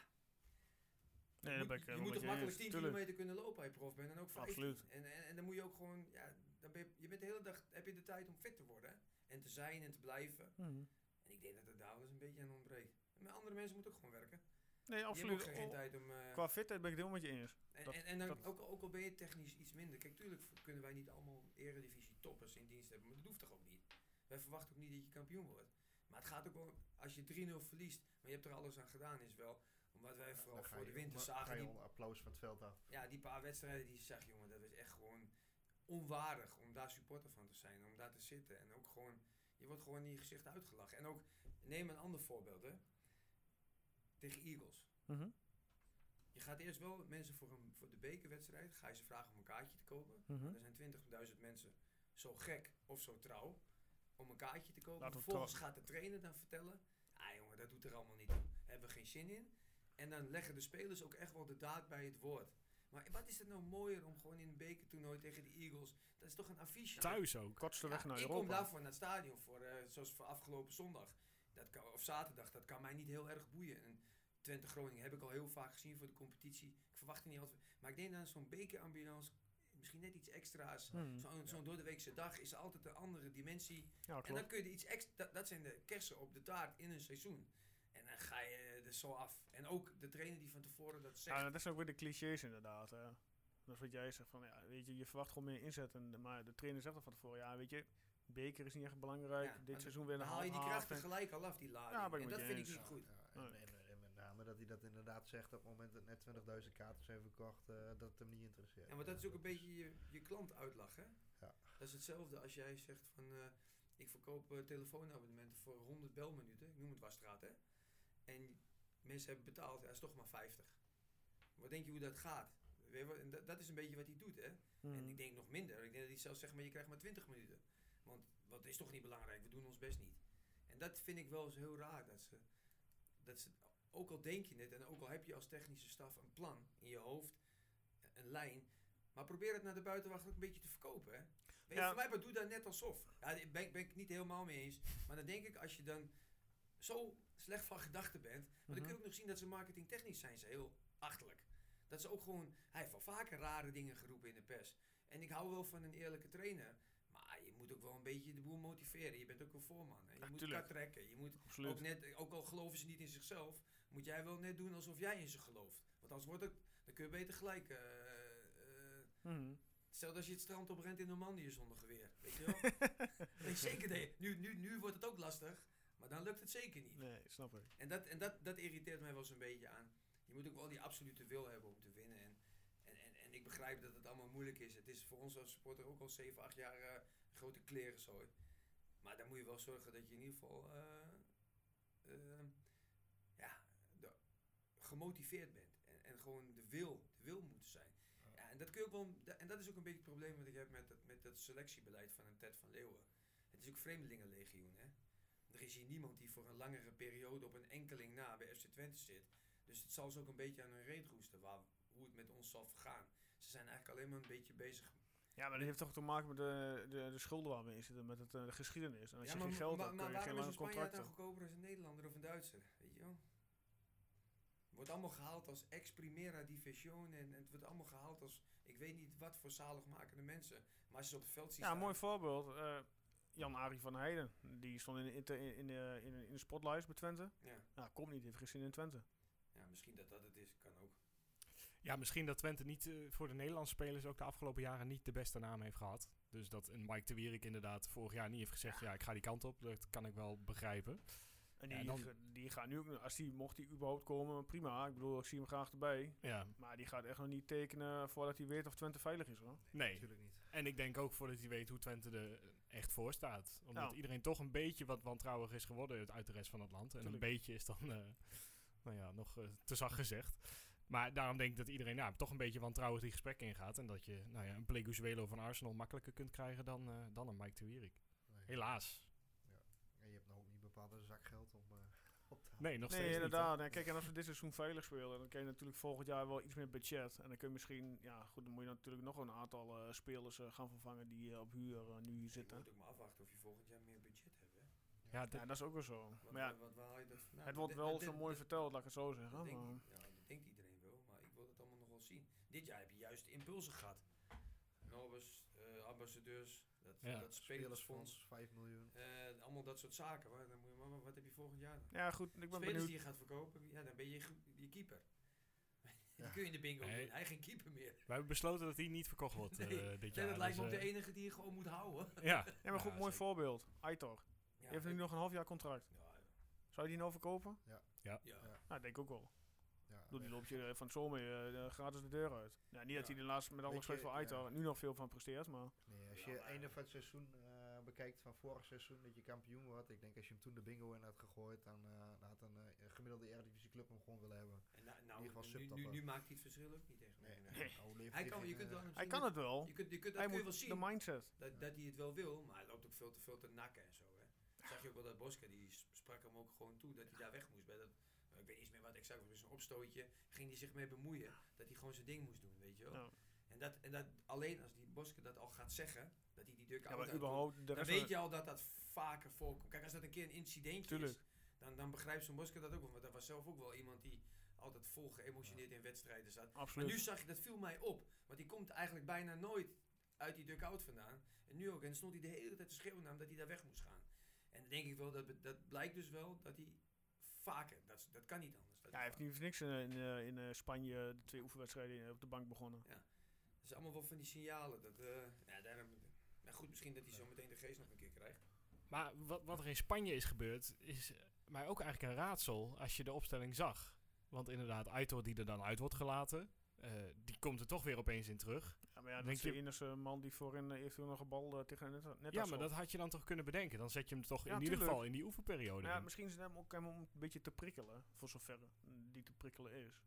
Nee, je ben ik je helemaal moet toch je makkelijk eens. 10 Tuurlijk. kilometer kunnen lopen als je prof bent en ook 15. Absoluut. En, en, en dan moet je ook gewoon, ja, dan ben je, je bent de hele dag, heb je de tijd om fit te worden. En te zijn en te blijven. Mhm. En ik denk dat het daar wel eens een beetje aan ontbreekt. Maar andere mensen moeten ook gewoon werken. Nee, Je absoluut. hebt ook geen, geen Oh, tijd om... eh, Qua fitheid ben ik het helemaal met je eens. en, dat- en, en dan dat- ook, ook al ben je technisch iets minder. Kijk, tuurlijk kunnen wij niet allemaal eredivisie toppers in dienst hebben. Maar dat hoeft toch ook niet. Wij verwachten ook niet dat je kampioen wordt. Maar het gaat ook wel, als je 3-0 verliest, maar je hebt er alles aan gedaan, is wel... Omdat wij vooral voor je de winter onder- zagen... ga je Die, applaus van het veld af. ja, die paar wedstrijden die je zag, jongen, dat is echt gewoon onwaardig om daar supporter van te zijn. Om daar te zitten. En ook gewoon, je wordt gewoon in je gezicht uitgelachen. En ook, neem een ander voorbeeld, hè. Tegen Eagles. Mhm. Je gaat eerst wel mensen voor, een, voor de bekerwedstrijd, ga je ze vragen om een kaartje te kopen. Mhm. Er zijn 20.000 mensen zo gek of zo trouw om een kaartje te kopen. Vervolgens gaat de trainer dan vertellen, ah jongen, dat doet er allemaal niet toe. Hebben we geen zin in. En dan leggen de spelers ook echt wel de daad bij het woord. Maar wat is het nou mooier om gewoon in een bekertoernooi tegen de Eagles, dat is toch een affiche. Thuis ook. Kortste Ja, weg naar ik Europa. kom daarvoor naar het stadion, voor, eh, zoals voor afgelopen zondag. Dat kan, of zaterdag, dat kan mij niet heel erg boeien. En Twente Groningen heb ik al heel vaak gezien voor de competitie. Ik verwacht er niet altijd. Maar ik denk dat zo'n bekerambiance misschien net iets extra's. Mhm. Zo'n zo'n doordeweekse dag is altijd een andere dimensie. Ja, En dan kun je iets extra. Dat, dat zijn de kersen op de taart in een seizoen. En dan ga je er zo af. En ook de trainer die van tevoren dat zegt. Ja, dat is ook weer de clichés inderdaad. hè. Dat is wat jij zegt van, ja, weet je, je verwacht gewoon meer inzet. En, maar de trainer zegt er van tevoren, ja, weet je, beker is niet echt belangrijk. Ja, Dit seizoen weer dan een haal je die krachten en- gelijk al af, die lading. Ja, en dat vind ik niet goed. Ja, en, Dat hij dat inderdaad zegt op het moment dat net 20.000 kaarten zijn verkocht, eh, dat het hem niet interesseert. Ja, maar dat is ook een beetje je, je klant uitlachen. Ja. Dat is hetzelfde als jij zegt van eh, ik verkoop eh, telefoonabonnementen voor 100 belminuten, ik noem het wasstraat hè. En mensen hebben betaald, ja, dat is toch maar 50. Wat denk je hoe dat gaat? En dat, dat is een beetje wat hij doet hè. En Mhm. ik denk nog minder. Ik denk dat hij zelfs zegt, maar je krijgt maar 20 minuten. Want wat is toch niet belangrijk, we doen ons best niet. En dat vind ik wel eens heel raar. Dat ze, dat ze, ook al denk je het en ook al heb je als technische staf een plan in je hoofd, een lijn. Maar probeer het naar de buitenwacht ook een beetje te verkopen. Hè? Weet je, Ja. voor mij maar doe dat net alsof. Ja, daar ben, ben ik niet helemaal mee eens. Maar dan denk ik, als je dan zo slecht van gedachten bent. Maar dan kun je Mhm. ook nog zien dat ze marketingtechnisch zijn ze heel achterlijk. Dat ze ook gewoon, hij heeft wel vaker rare dingen geroepen in de pers. En ik hou wel van een eerlijke trainer. Maar je moet ook wel een beetje de boel motiveren. Je bent ook een voorman. Hè? Je Ja, moet elkaar trekken. Je moet Absoluut. ook, net, ook al geloven ze niet in zichzelf, moet jij wel net doen alsof jij in ze gelooft. Want anders wordt het, dan kun je beter gelijk. Mhm. stel dat je het strand oprent in Normandië zonder geweer. Weet je wel? (laughs) zeker nee. Nu, nu, nu wordt het ook lastig, maar dan lukt het zeker niet. Nee, snap ik. En, dat, en dat, dat irriteert mij wel eens een beetje aan. Je moet ook wel die absolute wil hebben om te winnen. En, en, en, en ik begrijp dat het allemaal moeilijk is. Het is voor ons als supporter ook al 7, 8 jaar eh, grote klerenzooi. Maar dan moet je wel zorgen dat je in ieder geval gemotiveerd bent. En, en gewoon de wil, de wil moet zijn. Ja, en, dat kun je ook wel, en dat is ook een beetje het probleem wat ik heb met dat, met dat selectiebeleid van een Ted van Leeuwen. Het is ook vreemdelingenlegioen. Hè? Er is hier niemand die voor een langere periode op een enkeling na bij FC Twente zit. Dus het zal ze ook een beetje aan hun reet roesten, waar, hoe het met ons zal vergaan. Ze zijn eigenlijk alleen maar een beetje bezig. Ja, maar dat heeft toch te maken met de, de, de schulden waar we in zitten, met het, eh, de geschiedenis. En als je geen geld maar, hebt, maar kun je geen waarom is lange een Spanjaard contracten. dan goedkoper als een Nederlander of een Duitser? Wordt allemaal gehaald als ex primera division en, en het wordt allemaal gehaald als ik weet niet wat voor zaligmakende mensen. Maar als je ze op het veld ziet Ja, een staan- mooi voorbeeld. eh, Jan-Arie van Heijden, die stond in, de- in, de- in, de, in, de- in de spotlijst bij Twente. Ja, Nou, komt niet, heeft gezien in Twente. ja, misschien dat dat het is, kan ook. Ja, misschien dat Twente niet eh, voor de Nederlandse spelers ook de afgelopen jaren niet de beste naam heeft gehad. Dus dat een Mike de Wierik inderdaad vorig jaar niet heeft gezegd, ja, ik ga die kant op. Dat kan ik wel begrijpen. En Ja, die, dan- ge- die gaat nu als die, mocht die überhaupt komen, prima. Ik bedoel, ik zie hem graag erbij. Ja, Maar die gaat echt nog niet tekenen voordat hij weet of Twente veilig is hoor. nee. Natuurlijk niet. En ik denk ook voordat hij weet hoe Twente er echt voor staat. Omdat Ja. iedereen toch een beetje wat wantrouwig is geworden uit- de rest van het land. En Tuurlijk. een beetje is dan, eh, nou ja, nog eh, te zacht gezegd. Maar daarom denk ik dat iedereen nou, toch een beetje wantrouwig die gesprekken ingaat. En dat je nou ja, een Pleguzuelo van Arsenal makkelijker kunt krijgen dan, eh, dan een Mike de Wierik. Nee. Helaas. En je hebt nou ook niet bepaalde zakgeld om eh, op te halen. Nee, nog steeds Nee, niet, hè. inderdaad. En kijk, en als we dit seizoen veilig spelen, dan kun je natuurlijk volgend jaar wel iets meer budget. En dan kun je misschien, ja goed, dan moet je natuurlijk nog een aantal eh, spelers eh, gaan vervangen die eh, op huur nu hier Je zitten. moet ook maar afwachten of je volgend jaar meer budget hebt. Hè? Ja, Ja, dat- dat is ook wel zo. Maar ja, wat, wat, waar haal je dat het wordt Dat- wel dat- zo dat- mooi dat- verteld, laat ik het zo Dat, zeggen. denk, Maar, ja, dat denkt iedereen wel, maar ik wil het allemaal nog wel zien. Dit jaar heb je juist impulsen gehad. Norbers, eh, ambassadeurs, dat, Ja. dat spelersfonds, Spelersfonds, 5 miljoen. eh, allemaal dat soort zaken. Waar, dan moet je, maar wat- wat heb je volgend jaar dan? ja, goed, ik ben Spelers benieuwd. die je gaat verkopen, ja, dan ben je je keeper. (laughs) Die Ja. kun je in de bingo Nee. Hij geen keeper meer. We hebben besloten dat hij niet verkocht wordt eh, Nee, dit Ja, jaar. dat lijkt me dus, ook de eh, enige die je gewoon moet houden. Ja, (laughs) Ja, maar goed, Ja, mooi zeker. voorbeeld. Aitor. Ja, Die heeft nu nog een half jaar contract. Ja, Zou je die nou verkopen? ja. Ja. Nou, ik denk ook wel. Ja, Doe die weg. loop je eh, van het zomer gratis de deur uit. Ja, niet dat Ja. hij er laatst met alle Weet respect je, voor Aitor ja. nu nog veel van presteert, maar... Als je maar- einde van het seizoen eh, bekijkt van vorig seizoen dat je kampioen wordt. Ik denk als je hem toen de bingo in had gegooid, dan, eh, dan had een eh, gemiddelde Eredivisie club hem gewoon willen hebben. En nou, In nou, ieder geval nu, nu, maakt hij het verschil ook niet echt. Nee, nee. Hij kan, je kunt wel Hij kan het wel. Je kunt, je kunt, dat Hij kun je wel zien. de mindset. dat, dat hij het wel wil, maar hij loopt ook veel te veel te nakken en zo. Hè. Dat zag je ook wel dat Bosker, die sprak hem ook gewoon toe dat hij daar weg moest. Bij dat, ik weet niet eens meer wat exact was, een opstootje, ging hij zich mee bemoeien. Dat hij gewoon zijn ding moest doen, weet je wel. Ja. En, dat, en dat alleen als die Bosker dat al gaat zeggen, dat hij die duck Ja, out maar überhaupt, dan weet je al dat dat vaker voorkomt. Kijk, als dat een keer een incidentje Tuurlijk. is, dan, dan begrijpt zo'n Bosker dat ook wel. Want dat was zelf ook wel iemand die altijd vol geëmotioneerd in wedstrijden zat. Maar Absoluut. nu zag je, dat viel mij op. Want die komt eigenlijk bijna nooit uit die dugout vandaan. En nu ook. En dan stond hij de hele tijd te schreeuwen naar hem dat hij daar weg moest gaan. En dan denk ik wel, dat, dat blijkt dus wel dat hij vaker, dat, dat kan niet anders. Dat Ja, hij heeft niet voor niks in, in, eh, in eh, Spanje de twee oefenwedstrijden op de bank begonnen. Dat is allemaal wel van die signalen. Dat, eh, ja, daarom, nou goed, misschien dat hij zo meteen de geest nog een keer krijgt. Maar wat, wat er in Spanje is gebeurd, is eh, mij ook eigenlijk een raadsel als je de opstelling zag. Want inderdaad, Aitor die er dan uit wordt gelaten, eh, die komt er toch weer opeens in terug. Ja, maar ja, dat Denk is de je- enige man die voorin uh, eventueel nog een bal eh, tegen net, net ja, maar dat had je dan toch kunnen bedenken. Dan zet je hem toch Ja, in ieder geval in die oefenperiode. Nou ja, in. misschien is het hem ook hem om een beetje te prikkelen, voor zover die te prikkelen is.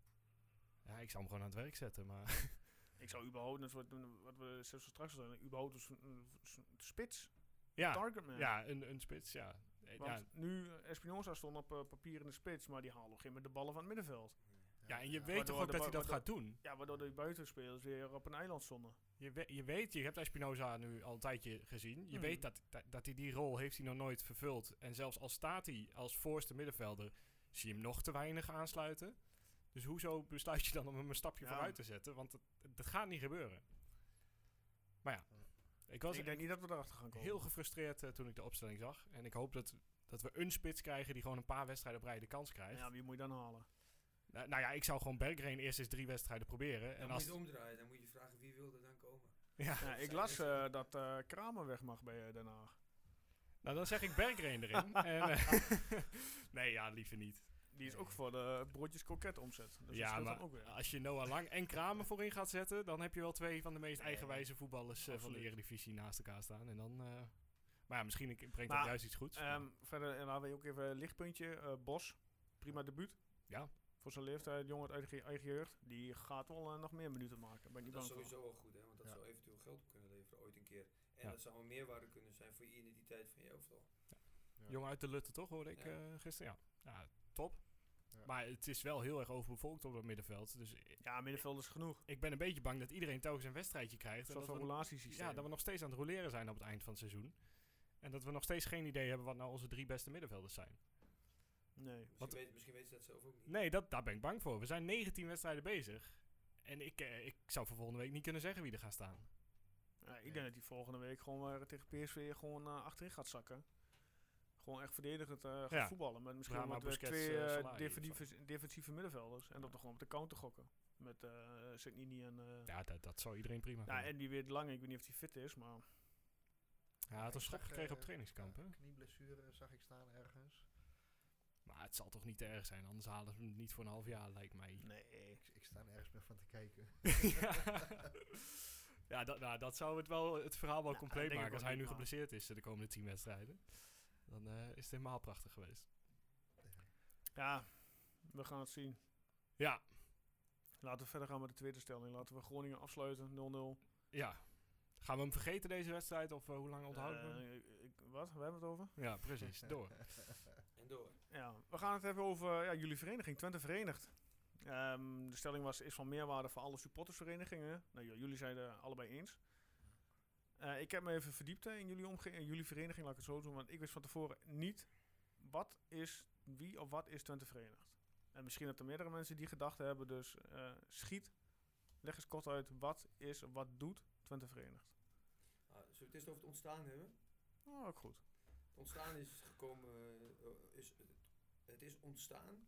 Ja, ik zou hem gewoon aan het werk zetten, maar... (laughs) Ik zou überhaupt, net wat, wat we zelfs straks hadden, überhaupt een, een s- spits, ja, targetman. ja een, een spits, ja. Eh, Want ja. nu, eh, Espinoza stond op eh, papier in de spits, maar die haalde een gegeven moment de ballen van het middenveld. Ja, en je ja. weet toch ook dat hij dat gaat doen. Ja, waardoor de buitenspelers weer op een eiland stonden. Je, we- je weet, je hebt Espinoza nu al een tijdje gezien. Je Mhm. weet dat, dat, dat hij die rol heeft hij nog nooit vervuld. En zelfs al staat hij als voorste middenvelder, zie je hem nog te weinig aansluiten. Dus hoezo besluit je dan om hem een stapje Ja. vooruit te zetten? Want dat, dat gaat niet gebeuren. Maar ja, ik was ik denk niet dat we erachter gaan komen. heel gefrustreerd eh, toen ik de opstelling zag. En ik hoop dat, dat we een spits krijgen die gewoon een paar wedstrijden op rij de kans krijgt. Ja, wie moet je dan halen? Nou, nou ja, ik zou gewoon Bergreen eerst eens drie wedstrijden proberen. Dan En moet als, je het omdraaien. Dan moet je vragen wie wil er dan komen. ja, Ja, ik las eh, dat eh, Kramer weg mag bij Den Haag. nou dan zeg ik Bergreen erin. (laughs) en, (laughs) nee, ja, liever niet. Die is ook voor de broodjes kroket omzet. Dus dat ja, dan maar ook weer. als je Noah Lang en Kramer voorin gaat zetten, dan heb je wel twee van de meest eigenwijze voetballers eh, van de. Eredivisie naast elkaar staan. En dan, eh, maar ja, misschien ik- brengt Maar, dat juist iets goeds. Ehm, verder en laten we ook even een lichtpuntje. eh, Bos, prima debuut. Ja. Voor zijn leeftijd, jongen uit eigen, eigen jeugd. Die gaat wel eh, nog meer minuten maken. Ben ik niet Dat is sowieso wel goed, hè? want dat Ja. zou eventueel geld op kunnen leveren ooit een keer. En Ja. dat zou een meerwaarde kunnen zijn voor je identiteit van je elftal. Jongen uit de Lutte toch, hoorde ik Ja. eh, gisteren. Ja. ja, top. Maar het is wel heel erg overbevolkt op dat middenveld. Dus Ja, middenveld is genoeg. ik ben een beetje bang dat iedereen telkens een wedstrijdje krijgt. Een relatiesysteem. ja, dat we nog steeds aan het roleren zijn op het eind van het seizoen. En dat we nog steeds geen idee hebben wat nou onze drie beste middenvelders zijn. Nee. Misschien, Wat- weet, misschien weten ze dat zelf ook niet. Nee, dat, daar ben ik bang voor. We zijn 19 wedstrijden bezig. En ik, eh, ik zou voor volgende week niet kunnen zeggen wie er gaat staan. Ja, ik denk dat hij volgende week gewoon weer tegen PSV gewoon eh, achterin gaat zakken. Gewoon echt verdedigend eh gaat Ja. voetballen. Met misschien Brahma, met weer Busquets, twee eh, eh, of defensieve, defensieve middenvelders. En dat we gewoon op de counter gokken. Met eh Signini en... eh Ja, dat, dat zou iedereen prima ja, en die weet lang, ik weet niet of hij fit is, maar... Hij had een Ik schop zag, gekregen op eh, trainingskamp, hè? ja, Knieblessure zag ik staan ergens. Maar het zal toch niet te erg zijn, anders halen ze hem niet voor een half jaar, lijkt mij. Nee. Ik, ik sta er ergens meer van te kijken. (laughs) ja, ja dat, nou, dat zou het, wel, het verhaal wel Ja, compleet maken. Als hij nu geblesseerd is eh, de komende 10 wedstrijden. Dan eh, is het helemaal prachtig geweest. Ja, we gaan het zien. Ja, Laten we verder gaan met de tweede stelling. Laten we Groningen afsluiten, 0-0. ja. Gaan we hem vergeten deze wedstrijd of eh, hoe lang onthouden we hem? Eh, ik- ik- wat? We hebben het over? Ja, precies. (laughs) Door. En door. Ja, we gaan het hebben over ja, jullie vereniging, Twente Verenigd. Ehm, de stelling was, is van meerwaarde voor alle supportersverenigingen. Nou, ja, jullie zijn het allebei eens. Eh, ik heb me even verdiept eh, in jullie, omge in jullie vereniging, laat ik het zo doen. Want ik wist van tevoren niet, wat is, wie of wat is Twente Verenigd? En misschien dat er meerdere mensen die gedachten hebben, dus eh, schiet. Leg eens kort uit, wat is, wat doet Twente Verenigd? Zullen we het eerst over het ontstaan hebben? Oh, ook goed. Het ontstaan is gekomen, is, het is ontstaan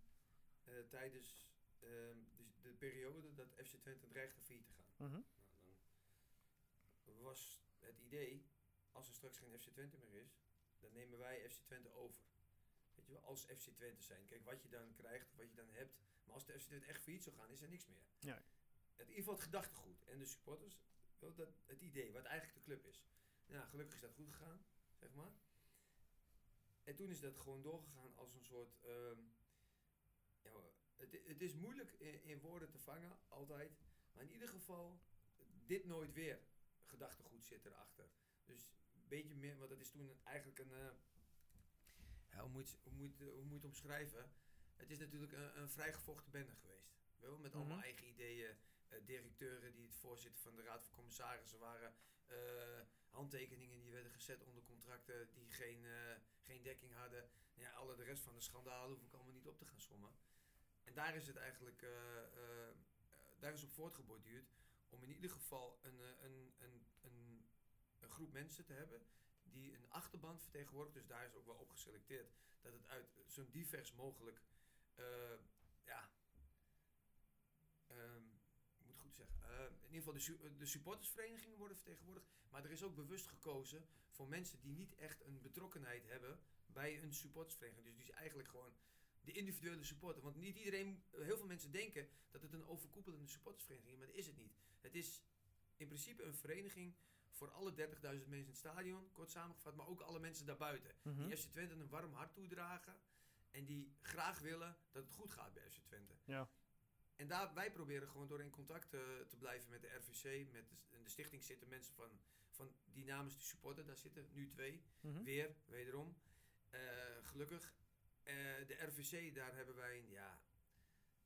tijdens ehm, de, de periode dat FC Twente dreigde failliet te gaan. Mhm. Nou, dan was het idee, als er straks geen FC Twente meer is, dan nemen wij FC Twente over. Weet je wel, als FC Twente zijn. Kijk, wat je dan krijgt, wat je dan hebt. Maar als de FC Twente echt failliet zou gaan, is er niks meer. Het, in ieder geval het gedachtegoed en de supporters, wel dat, het idee, wat eigenlijk de club is. Nou, gelukkig is dat goed gegaan, zeg maar. En toen is dat gewoon doorgegaan als een soort... ehm, ja, het, het is moeilijk in, in woorden te vangen, altijd. Maar in ieder geval, dit nooit weer gedachtegoed zit erachter. Dus een beetje meer, want dat is toen eigenlijk een... eh, ja, hoe, moet, je- hoe, moet, hoe moet je het omschrijven? Het is natuurlijk een, een vrijgevochten bende geweest. Wel, met allemaal Mhm. eigen ideeën. eh, directeuren die het voorzitter van de Raad van Commissarissen waren. eh, handtekeningen die werden gezet onder contracten die geen, geen dekking hadden. Ja, alle de rest van de schandalen hoef ik allemaal niet op te gaan sommen. En daar is het eigenlijk, daar is op voortgeborduurd om in ieder geval een, een, een, een groep mensen te hebben die een achterban vertegenwoordigt. Dus daar is ook wel op geselecteerd dat het uit zo'n divers mogelijk, eh, ja, ehm, moet goed zeggen, eh, in ieder geval de, de supportersverenigingen worden vertegenwoordigd. Maar er is ook bewust gekozen voor mensen die niet echt een betrokkenheid hebben bij een supportersvereniging. Dus eigenlijk gewoon de individuele supporter. Want niet iedereen, heel veel mensen denken dat het een overkoepelende supportersvereniging is, maar dat is het niet. Het is in principe een vereniging voor alle 30.000 mensen in het stadion, kort samengevat, maar ook alle mensen daarbuiten. Mhm. Die FC Twente een warm hart toedragen en die graag willen dat het goed gaat bij FC Twente. Ja. En daar, wij proberen gewoon door in contact eh, te blijven met de RVC. Met de, in de stichting zitten mensen van, van die namens de supporter, daar zitten nu twee. Mhm. Weer, wederom. Eh, gelukkig. Eh, de RVC, daar hebben wij een, ja,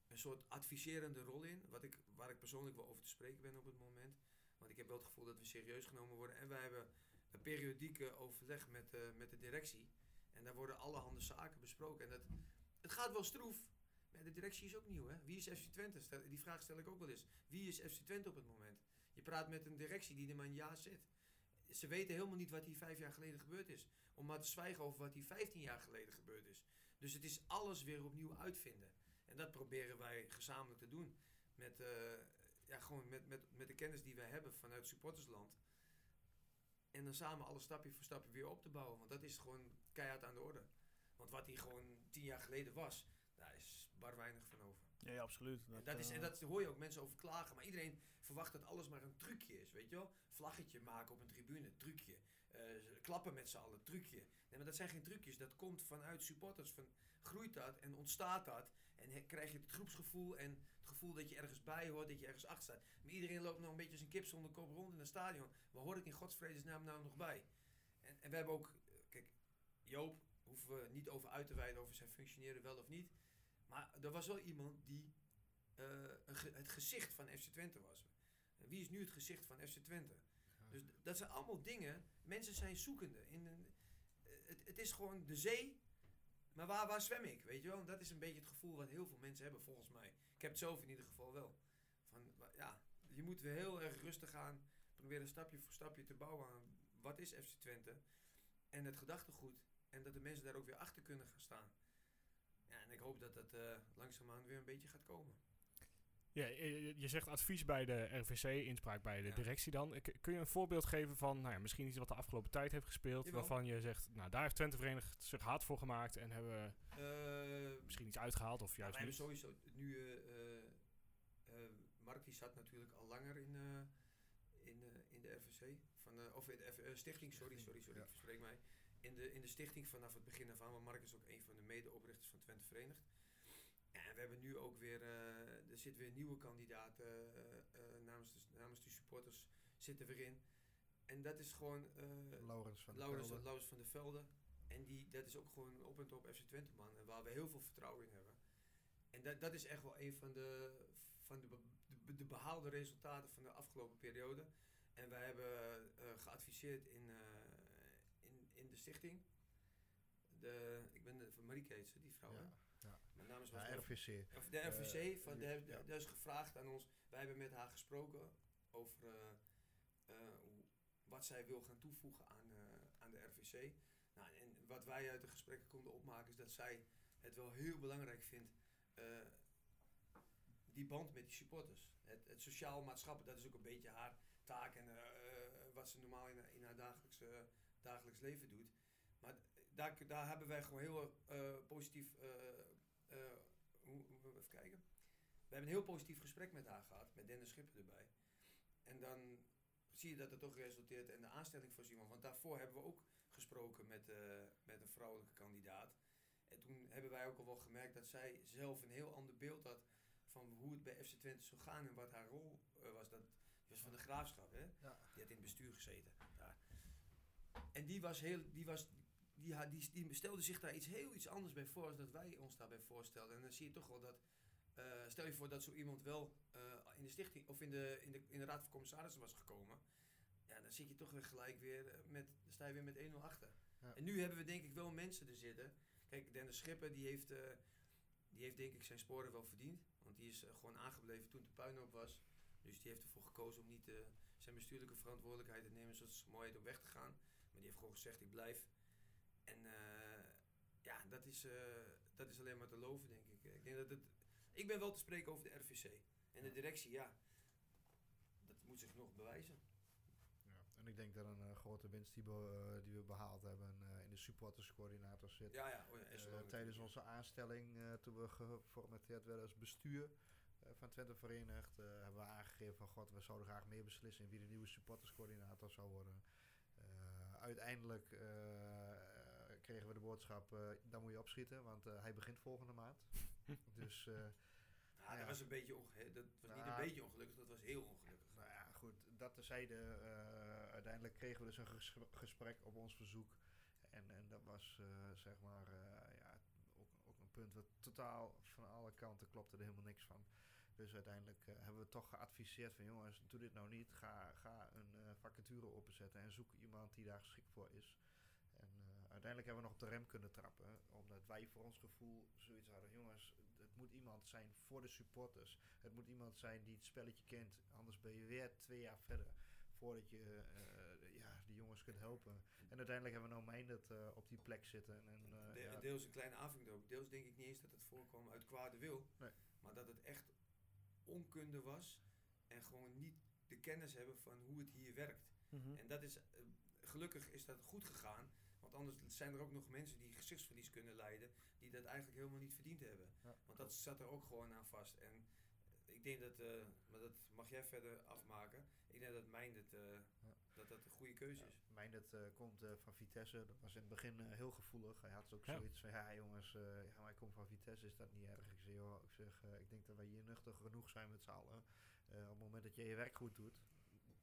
een soort adviserende rol in. Wat ik, waar ik persoonlijk wel over te spreken ben op het moment. Want ik heb wel het gevoel dat we serieus genomen worden. En wij hebben een periodieke overleg met, eh, met de directie. En daar worden allerhande zaken besproken. En dat, het gaat wel stroef. Maar de directie is ook nieuw, hè? Wie is FC Twente? Die vraag stel ik ook wel eens. Wie is FC Twente op het moment? Je praat met een directie die er maar een jaar zit. Ze weten helemaal niet wat hier vijf jaar geleden gebeurd is. Om maar te zwijgen over wat hier 15 jaar geleden gebeurd is. Dus het is alles weer opnieuw uitvinden. En dat proberen wij gezamenlijk te doen. Met, eh, ja, gewoon met, met, met de kennis die wij hebben vanuit supportersland. En dan samen alles stapje voor stapje weer op te bouwen. Want dat is gewoon keihard aan de orde. Want wat hier gewoon tien jaar geleden was, daar is bar weinig van over. Ja, ja, absoluut. En dat, is, en eh, dat hoor je ook mensen over klagen. Maar iedereen verwacht dat alles maar een trucje is, weet je wel? Vlaggetje maken op een tribune, trucje. Eh, klappen met z'n allen, trucje. Nee, maar dat zijn geen trucjes. Dat komt vanuit supporters. Van, groeit dat en ontstaat dat. En he- krijg je het groepsgevoel en het gevoel dat je ergens bij hoort, dat je ergens achter staat. Maar iedereen loopt nog een beetje als een kip zonder kop rond in een stadion. Waar hoor ik in godsvredesnaam nou nog bij? En, en we hebben ook, eh, kijk, Joop hoeven we niet over uit te wijden over zijn functioneren wel of niet. Maar er was wel iemand die eh, het gezicht van FC Twente was. Wie is nu het gezicht van FC Twente? Dus d- dat zijn allemaal dingen. Mensen zijn zoekende. In een, eh, het, het is gewoon de zee. Maar waar, waar zwem ik? Weet je wel? En dat is een beetje het gevoel wat heel veel mensen hebben, volgens mij. Ik heb het zelf in ieder geval wel. Van, ja, je moet weer heel erg rustig aan. Proberen stapje voor stapje te bouwen aan wat is FC Twente. En het gedachtegoed. En dat de mensen daar ook weer achter kunnen gaan staan. Ja, en ik hoop dat dat eh langzaamaan weer een beetje gaat komen. Ja, je, je zegt advies bij de RVC, inspraak bij de Ja. directie dan. Kun je een voorbeeld geven van nou ja, misschien iets wat de afgelopen tijd heeft gespeeld, Jawel. waarvan je zegt, nou daar heeft Twente Verenigd zich hard voor gemaakt en hebben Eh, misschien iets uitgehaald of juist wij niet? hebben sowieso nu. eh, eh, eh, die zat natuurlijk al langer in, eh, in, eh, in de RVC. Van, de- of in de F- eh, stichting, sorry, sorry, sorry, Ja. ik verspreek mij. In de, in de stichting vanaf het begin af aan. Want Mark is ook een van de medeoprichters van Twente Verenigd. En we hebben nu ook weer. eh, er zit weer nieuwe kandidaten eh, eh, namens, de, namens de supporters zitten weer in. En dat is gewoon. eh, Laurens van der Laurens, van der Velde. En die, dat is ook gewoon op en top FC Twente man. En waar we heel veel vertrouwen in hebben. En dat, dat is echt wel een van de, van de, de, de behaalde resultaten van de afgelopen periode. En wij hebben eh, geadviseerd in, eh, in, in de stichting. De, ik ben de, van Marieke heet ze, die vrouw. hè? Ja, ja. Mijn naam is was Ja, RVC. of de RVC, Eh, van, ja, de, ja. daar is gevraagd aan ons. Wij hebben met haar gesproken over wat zij wil gaan toevoegen aan, aan de RVC. Nou, en wat wij uit de gesprekken konden opmaken is dat zij het wel heel belangrijk vindt. die band met die supporters. Het, het sociaal-maatschappelijk, dat is ook een beetje haar taak en eh, wat ze normaal in, in haar dagelijks, eh, dagelijks leven doet. Maar daar, daar hebben wij gewoon heel eh, positief. eh, eh, hoe, even kijken. We hebben een heel positief gesprek met haar gehad, met Dennis Schipper erbij. En dan zie je dat het toch resulteert in de aanstelling van iemand. Want daarvoor hebben we ook gesproken met, eh, met een vrouwelijke kandidaat. En toen hebben wij ook al wel gemerkt dat zij zelf een heel ander beeld had van hoe het bij FC Twente zou gaan en wat haar rol eh, was. Dat was van de graafschap, hè? Ja. Die had in het bestuur gezeten. daar. En die was heel, die was, die, had, die, die stelde zich daar iets heel iets anders bij voor als dat wij ons daarbij voorstelden. En dan zie je toch wel dat, eh, stel je voor dat zo iemand wel eh, in de stichting of in de, in, de, in de raad van commissarissen was gekomen. Ja, dan zit je toch weer gelijk weer met, dan sta je weer met 1-0 achter. Ja. En nu hebben we denk ik wel mensen er zitten. Kijk, Dennis Schipper die heeft, die heeft denk ik zijn sporen wel verdiend. Want die is eh, gewoon aangebleven toen de puinhoop was. Dus die heeft ervoor gekozen om niet eh, zijn bestuurlijke verantwoordelijkheid te nemen, zoals het mooi om weg te gaan. Maar die heeft gewoon gezegd, ik blijf. En eh, ja, dat is, dat is alleen maar te loven, denk ik. Ik, denk dat het, ik ben wel te spreken over de RVC. En de directie, ja, dat moet zich nog bewijzen. En ik denk dat een eh, grote winst die we, eh, die we behaald hebben eh, in de supporterscoördinator zit. Ja, ja, oh tijdens onze aanstelling, eh, toen we geformateerd werden als bestuur eh, van Twente Verenigd, eh, hebben we aangegeven van god, we zouden graag meer beslissen in wie de nieuwe supporterscoördinator zou worden. Eh, uiteindelijk kregen we de boodschap, eh dan moet je opschieten, want eh, hij begint volgende maand. (laughs) dus eh, Ja, dat ja. was een beetje onge- dat was niet een Ja. beetje ongelukkig, dat was heel ongelukkig. Goed, dat terzijde. eh uiteindelijk kregen we dus een ges- gesprek op ons verzoek. En, en dat was, eh, zeg maar, eh, ja, ook, een punt wat totaal van alle kanten klopte er helemaal niks van. Dus uiteindelijk hebben we toch geadviseerd van jongens, doe dit nou niet. Ga, ga een vacature openzetten en zoek iemand die daar geschikt voor is. Uiteindelijk hebben we nog op de rem kunnen trappen. Omdat wij voor ons gevoel zoiets hadden. Jongens, het moet iemand zijn voor de supporters. Het moet iemand zijn die het spelletje kent. Anders ben je weer twee jaar verder. Voordat je eh, ja, die jongens kunt helpen. En uiteindelijk hebben we nou Meindert eh op die plek zitten. En, eh, De- ja, Deels een kleine aanvulling erop. Deels denk ik niet eens dat het voorkwam uit kwade wil. Nee. Maar dat het echt onkunde was. En gewoon niet de kennis hebben van hoe het hier werkt. Mhm. En dat is, gelukkig is dat goed gegaan. Want anders zijn er ook nog mensen die gezichtsverlies kunnen lijden. Die dat eigenlijk helemaal niet verdiend hebben. Ja, Want dat zat er ook gewoon aan vast. En ik denk dat, eh, maar dat mag jij verder afmaken. Ik denk dat mijn het, eh, Ja. dat dat een goede keuze is. Meindert eh, komt eh, van Vitesse. Dat was in het begin eh, heel gevoelig. Hij had ook Ja. zoiets van, ja jongens, eh, ja, maar ik kom van Vitesse, is dat niet erg? Ik zeg, joh, ik, zeg, eh, ik denk dat wij hier nuchter genoeg zijn met z'n allen. Eh, op het moment dat je je werk goed doet,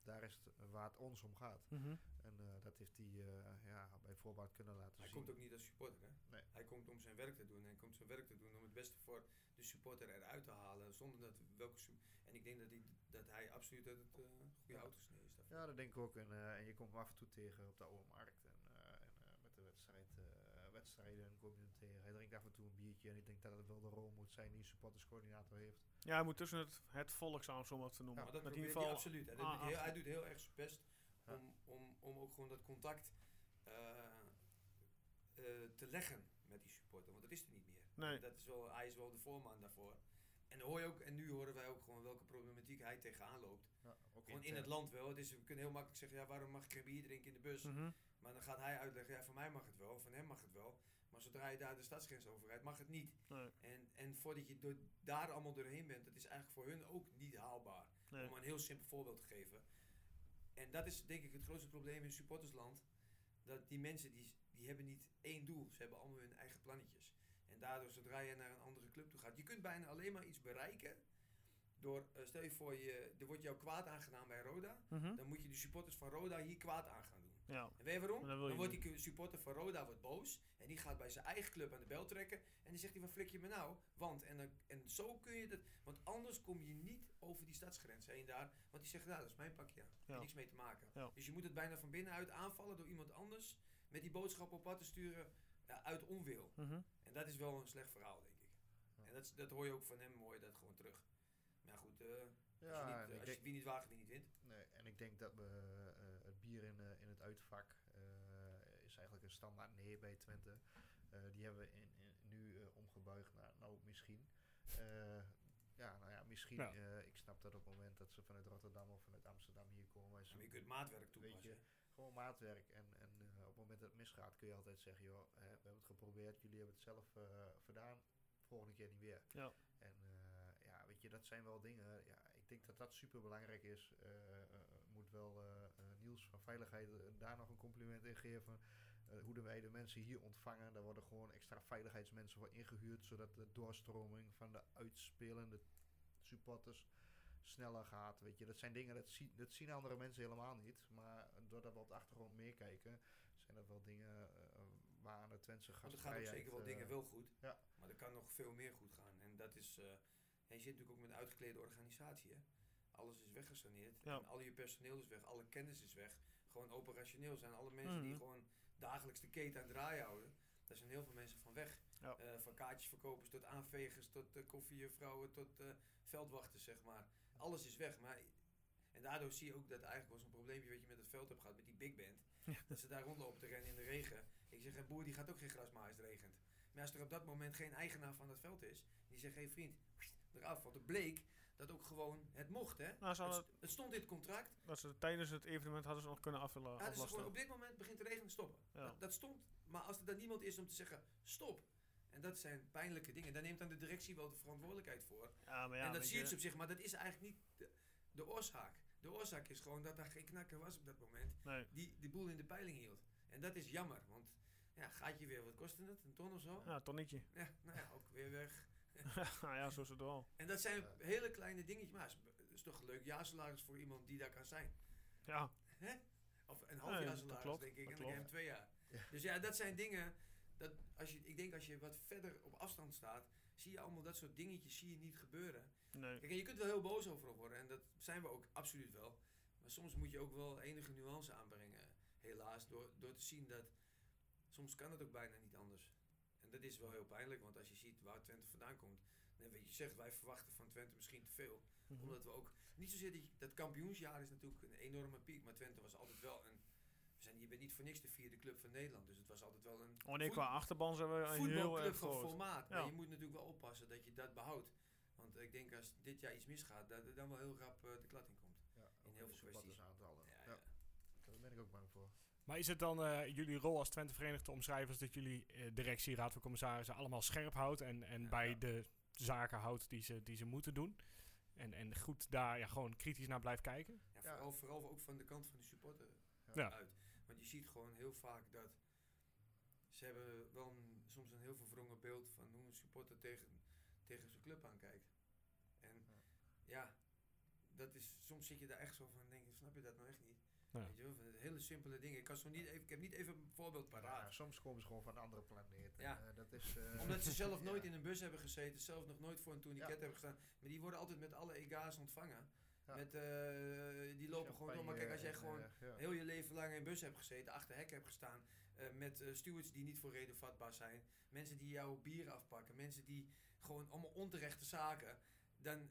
daar is het waar het ons om gaat. Mhm. En eh, dat heeft hij eh, ja, bij voorbaat kunnen laten Hij zien. komt ook niet als supporter, hè? Nee. Hij komt om zijn werk te doen. Hij komt zijn werk te doen om het beste voor de supporter eruit te halen. Zonder dat welke En ik denk dat hij, dat hij absoluut uit het eh, goede Ja. hout gesneden is. daarvoor. Ja, dat denk ik ook. En, eh, en je komt hem af en toe tegen op de oude markt. En, eh, en eh, met de wedstrijd, eh, wedstrijden kom je hem tegen. Hij drinkt af en toe een biertje. En ik denk dat het wel de rol moet zijn die supporterscoördinator heeft. Ja, hij moet tussen het, het volk samen zo maar te noemen. Maar dat in ieder hij geval absoluut. Hij doet, ah, heel, ah, hij doet heel erg zijn best Ja. om, om, om ook gewoon dat contact eh, eh, te leggen met die supporter. Want dat is er niet meer. Nee. Dat is wel, hij is wel de voorman daarvoor. En, hoor je ook, en nu horen wij ook gewoon welke problematiek hij tegenaan loopt. Ja, Gewoon in het land wel. Het is, we kunnen heel makkelijk zeggen, ja, waarom mag ik geen bier drinken in de bus? mhm. Maar dan gaat hij uitleggen, ja, van mij mag het wel, van hem mag het wel. Maar zodra je daar de stadsgrens over rijdt, mag het niet. Nee, En, en voordat je door, daar allemaal doorheen bent, dat is eigenlijk voor hun ook niet haalbaar. nee. Om een heel simpel voorbeeld te geven. En dat is denk ik het grootste probleem in supportersland. Dat die mensen, die, die hebben niet één doel. Ze hebben allemaal hun eigen plannetjes. Daardoor, zodra je naar een andere club toe gaat, je kunt bijna alleen maar iets bereiken. Door, eh, stel je voor, je, er wordt jou kwaad aangedaan bij Roda. Mhm. Dan moet je de supporters van Roda hier kwaad aan gaan doen. Ja. En weet je waarom? Dan, wordt die supporter van Roda wordt boos. En die gaat bij zijn eigen club aan de bel trekken. En dan zegt hij, wat flik je me nou? Want, en, dan, en zo kun je dat... Want anders kom je niet over die stadsgrens heen daar. Want die zegt, nou, dat is mijn pakje aan. Ja. Niks mee te maken. Ja. Dus je moet het bijna van binnenuit aanvallen door iemand anders. Met die boodschap op pad te sturen ja, uit onwil. Mhm. En dat is wel een slecht verhaal, denk ik. Ja. En dat, is- dat hoor je ook van hem, hoor je dat gewoon terug. Maar goed, eh, Ja, als, je niet, ik als je wie niet waagt, wie niet wint. Nee, en ik denk dat we eh, het bier in, eh, in het uitvak eh, is eigenlijk een standaard nee bij Twente. Eh, die hebben we in, in- nu eh, omgebuigd naar nou misschien. Eh, ja, nou ja, misschien. Ja. eh, ik snap dat op het moment dat ze vanuit Rotterdam of vanuit Amsterdam hier komen. Maar je kunt maatwerk Weet toepassen. Gewoon maatwerk. En, en eh, op het moment dat het misgaat kun je altijd zeggen, joh, hè, we hebben het geprobeerd, jullie hebben het zelf eh, gedaan, volgende keer niet weer. Ja. En eh, ja, weet je, dat zijn wel dingen, ja, ik denk dat dat super belangrijk is. Moet wel Niels van Veiligheid daar nog een compliment in geven. Hoe wij de mensen hier ontvangen, daar worden gewoon extra veiligheidsmensen voor ingehuurd, zodat de doorstroming van de uitspelende supporters sneller gaat. Weet je, dat zijn dingen, dat, zie, dat zien andere mensen helemaal niet. Maar doordat we op de achtergrond meekijken, zijn dat wel dingen uh, waar aan de Twentse Want er gaan ook zeker wel eh, dingen wel goed. ja. Maar er kan nog veel meer goed gaan. En dat is. eh, en je zit natuurlijk ook met een uitgeklede organisatie. Hè? Alles is weggesaneerd. Ja. En al je personeel is weg. Alle kennis is weg. Gewoon operationeel zijn alle mensen die Mhm. gewoon dagelijks de keten aan het draaien houden. Daar zijn heel veel mensen van weg. Ja. Eh, van kaartjesverkopers tot aanvegers, tot uh, koffiejuffrouwen, tot eh, veldwachters, zeg maar. Alles is weg. Maar, en daardoor zie je ook dat eigenlijk wel zo'n probleempje wat je met het veld hebt gehad, met die big band. (laughs) Dat ze daar rondlopen te rennen in de regen. Ik zeg, een boer die gaat ook geen gras maaien als het regent. Maar als er op dat moment geen eigenaar van dat veld is, die zegt, hé hey vriend, eraf. Want het bleek dat ook gewoon het mocht, hè. Nou, Het, het stond in het contract. dat ze tijdens het evenement hadden ze nog kunnen afvullen. Ja, dus op dit moment begint de regen te stoppen. Ja. Dat, dat stond. Maar als er dan niemand is om te zeggen, stop. En dat zijn pijnlijke dingen. Daar neemt dan de directie wel de verantwoordelijkheid voor. ja, maar ja, en dat zie je dus op zich, maar dat is eigenlijk niet de, de oorzaak. De oorzaak is gewoon dat daar geen knakker was op dat moment. Nee. Die de boel in de peiling hield. En dat is jammer, want ja, gaat je weer, wat kostte het? Een ton of zo? Ja, tonnetje. Ja, nou ja, ook weer weg. (laughs) nou ja, zo is het wel. En dat zijn Ja. hele kleine dingetjes, maar het is, toch een leuk jaarsalaris voor iemand die daar kan zijn. Ja, Hè? Of een half Ja, ja, jaar salaris, denk ik. dat En dan je hem twee jaar. Dus ja, dat zijn dingen. Dat als je, ik denk als je wat verder op afstand staat, zie je allemaal dat soort dingetjes zie je niet gebeuren. nee. Kijk, en je kunt er wel heel boos over worden. En dat zijn we ook absoluut wel. Maar soms moet je ook wel enige nuance aanbrengen. Helaas. Door, door te zien dat soms kan het ook bijna niet anders. En dat is wel heel pijnlijk. Want als je ziet waar Twente vandaan komt. Dan weet je zegt, wij verwachten van Twente misschien te veel. Mhm. Omdat we ook, niet zozeer dat, je- dat kampioensjaar is natuurlijk een enorme piek. Maar Twente was altijd wel een, zijn, je bent niet voor niks de vierde club van Nederland. Dus het was altijd wel een Oh nee, qua achterban zijn we heel voetbalclub erg van formaat. Ja. Maar je moet natuurlijk wel oppassen dat je dat behoudt. Want ik denk als dit jaar iets misgaat, dat er dan wel heel rap eh, de klat in komt. Ja, ook heel veel kwesties. Ja, Ja, ja. Daar ben ik ook bang voor. Maar is het dan eh, jullie rol als Twente Verenigd te omschrijven als dat jullie eh, directie, raad van commissarissen allemaal scherp houdt en, en Ja. bij Ja. de zaken houdt die ze, die ze moeten doen? En, en goed daar ja, gewoon kritisch naar blijft kijken? Ja, Ja. Vooral, vooral ook van de kant van de supporter Ja. uit. Je ziet gewoon heel vaak dat ze hebben wel een, soms een heel verwrongen beeld van hoe een supporter tegen, tegen zijn club aankijkt. En ja, dat is, soms zit je daar echt zo van, denk je, snap je dat nou echt niet? Ja. Weet je wel, van het hele simpele dingen. Ik, kan zo niet even, ik heb niet even een voorbeeld paraat. Ja, soms komen ze gewoon van een andere planeet. Ja. eh, dat is, eh, Omdat ze zelf (laughs) nooit ja. in een bus hebben gezeten, zelf nog nooit voor een tourniquet Ja. hebben gestaan. Maar die worden altijd met alle ega's ontvangen. Ja. Met, eh, die lopen gewoon door. Maar kijk, als jij gewoon eh, ja. heel je leven lang in een bus hebt gezeten, achter hekken hebt gestaan, eh, met stewards die niet voor reden vatbaar zijn, mensen die jouw bier afpakken, mensen die gewoon allemaal onterechte zaken, dan,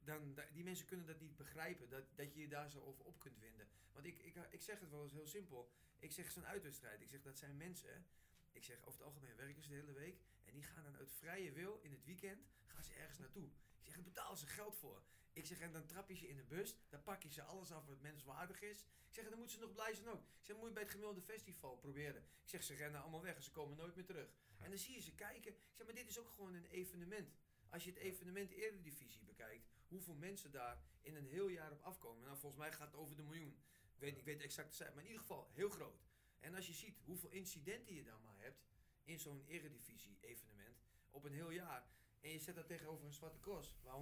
dan, da- die mensen kunnen dat niet begrijpen, dat, dat je je daar zo over op kunt winden. Want ik, ik, ik zeg het wel eens heel simpel, ik zeg zo'n uitwedstrijd, ik zeg dat zijn mensen, ik zeg over het algemeen werken ze de hele week en die gaan dan uit vrije wil in het weekend, gaan ze ergens naartoe. Ik zeg, daar betalen ze geld voor. Ik zeg, en dan trap je ze in de bus, dan pak je ze alles af wat menswaardig is. Ik zeg, en dan moeten ze nog blij zijn ook. Ik zeg, moet je bij het gemiddelde festival proberen. Ik zeg, ze rennen allemaal weg en ze komen nooit meer terug. En dan zie je ze kijken. Ik zeg, maar dit is ook gewoon een evenement. Als je het evenement Eredivisie bekijkt, hoeveel mensen daar in een heel jaar op afkomen. Nou, volgens mij gaat het over de miljoen. Ik weet, ik weet exact de cijfer, maar in ieder geval heel groot. En als je ziet hoeveel incidenten je dan maar hebt in zo'n Eredivisie evenement op een heel jaar. En je zet dat tegenover een zwarte cross, waar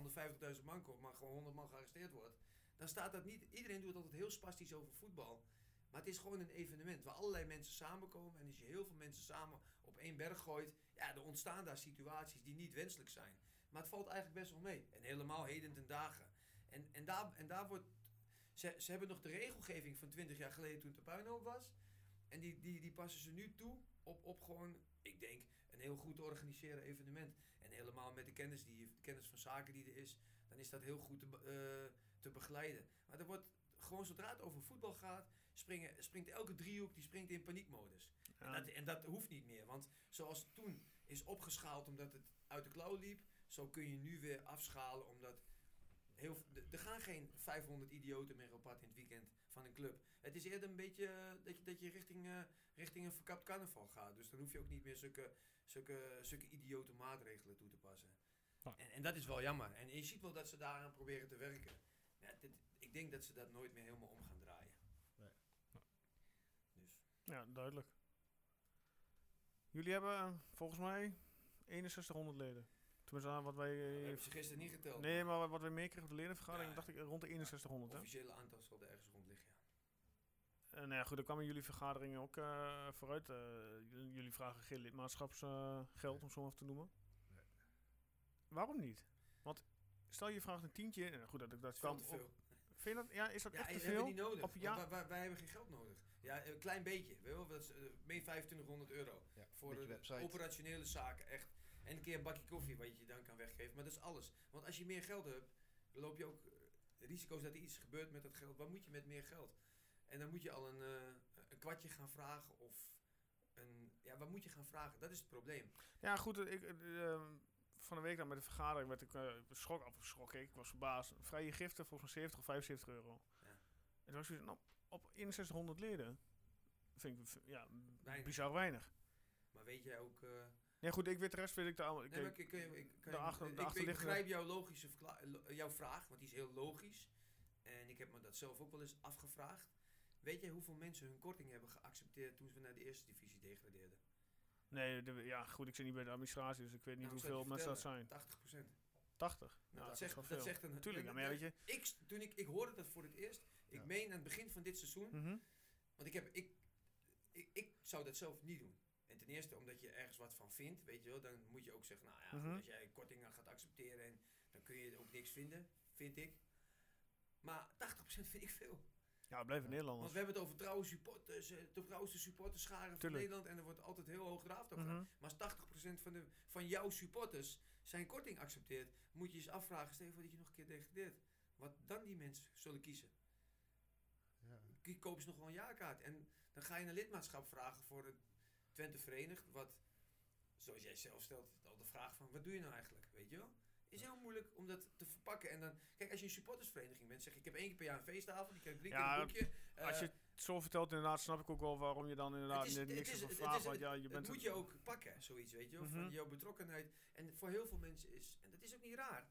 150.000 man komt, maar gewoon 100 man gearresteerd wordt. Dan staat dat niet. Iedereen doet altijd heel spastisch over voetbal. Maar het is gewoon een evenement waar allerlei mensen samenkomen. En als je heel veel mensen samen op één berg gooit, ja, er ontstaan daar situaties die niet wenselijk zijn. Maar het valt eigenlijk best wel mee. En helemaal heden ten dagen. En, en, daar, en daar wordt. Ze, ze hebben nog de regelgeving van 20 jaar geleden toen de puinhoop was. En die, die, die passen ze nu toe op, op gewoon, ik denk, een heel goed te organiseren evenement. Helemaal met de kennis, die, de kennis van zaken die er is, dan is dat heel goed te, eh, te begeleiden. Maar er wordt gewoon zodra het over voetbal gaat, springen, springt elke driehoek die springt in paniekmodus. En, dat, en dat hoeft niet meer. Want zoals toen is opgeschaald omdat het uit de klauw liep, zo kun je nu weer afschalen omdat. Heel, er gaan geen 500 idioten meer op pad in het weekend van een club. Het is eerder een beetje eh, dat je, dat je richting, eh, richting een verkapt carnaval gaat. Dus dan hoef je ook niet meer zulke, zulke, zulke idiote maatregelen toe te passen. Nou. En, en dat is wel jammer. En je ziet wel dat ze daaraan proberen te werken. Ja, dit, ik denk dat ze dat nooit meer helemaal om gaan draaien. Nee. Dus. Ja, duidelijk. Jullie hebben eh, volgens mij 6100 leden. Tenminste, ah, wat wij... We eh, hebben ze gisteren niet geteld. nee, maar wat wij meekregen op de ledenvergadering, Ja. dacht ik eh, rond de 6100. Hè? officiële aantal zal er ergens rond liggen. Ja. En nou ja, goed, dan kwamen jullie vergaderingen ook eh, vooruit. eh, jullie vragen geen lidmaatschapsgeld, om zo maar even te noemen. Nee. Waarom niet? Want stel je vraagt een tientje, en goed, dat, dat veel te op- veel. Vind je dat, ja, is dat Ja, echt te hebben veel? we niet nodig. Want ja- wij, wij, wij hebben geen geld nodig. Ja, een klein beetje. Weet je wel, dat is, eh, meer 2500 euro. Ja, Voor de website. operationele zaken, echt. En een keer een bakje koffie wat je dan kan weggeven. Maar dat is alles. Want als je meer geld hebt, loop je ook eh, risico's dat er iets gebeurt met dat geld. Wat moet je met meer geld? En dan moet je al een, eh, een kwartje gaan vragen of een... Ja, wat moet je gaan vragen? Dat is het probleem. Ja, goed, eh, ik, eh, ehm, van de week dan met de vergadering werd ik eh, schrok, of ik, ik was verbaasd. Vrije giften volgens mij 70 of 75 euro. Ja. En toen was ik nou, op 6100 leden. Vind ik ja, Weinig. bizar weinig. Maar weet jij ook... Ja goed, ik weet de rest weet ik daar allemaal. Nee, ik, ik, ik, ik, de achter- de begrijp jouw logische jouw vraag, want die is heel logisch. En ik heb me dat zelf ook wel eens afgevraagd. Weet jij hoeveel mensen hun korting hebben geaccepteerd toen ze naar de eerste divisie degradeerden? Nee, de- ja goed, ik zit niet bij de administratie, dus ik weet niet Nou, hoeveel mensen dat zijn. vertellen, 80 procent. 80? Nou, dat, is zegt, dat zegt een... Tuurlijk, een- maar ja, weet je. Ik, toen ik, ik hoorde dat voor het eerst. Ik Ja. meen aan het begin van dit seizoen. Mhm. Want ik, heb, ik, ik, ik zou dat zelf niet doen. En ten eerste omdat je ergens wat van vindt, weet je wel. Dan moet je ook zeggen, nou ja, Mhm. als jij kortingen gaat accepteren, en, dan kun je ook niks vinden, vind ik. Maar 80% vind ik veel. Ja, we blijven Want Nederlanders. we hebben het over trouwe supporters, eh, de trouwste supporterscharen van. Nederland. En er wordt altijd heel hoog draafd over. Mhm. Maar als 80% van, de, van jouw supporters zijn korting accepteert, moet je je eens afvragen, stel dat je nog een keer degradeert. Wat dan die mensen zullen kiezen. Ja. Kopen ze nog wel een jaarkaart. En dan ga je een lidmaatschap vragen voor het Twente Verenigd. Wat, zoals jij zelf stelt, al de vraag van, wat doe je nou eigenlijk? Weet je wel? Is heel moeilijk om dat te verpakken. En dan, kijk, als je een supportersvereniging bent, zeg je, ik heb één keer per jaar een feestavond, ik heb drie Ja, keer een boekje. Als Eh, je het zo vertelt, inderdaad, snap ik ook wel waarom je dan inderdaad is- niks is- over het vraagt. is- Want ja, je dat bent moet het- je ook pakken, zoiets, weet je wel, Mhm. van jouw betrokkenheid. En voor heel veel mensen is, en dat is ook niet raar,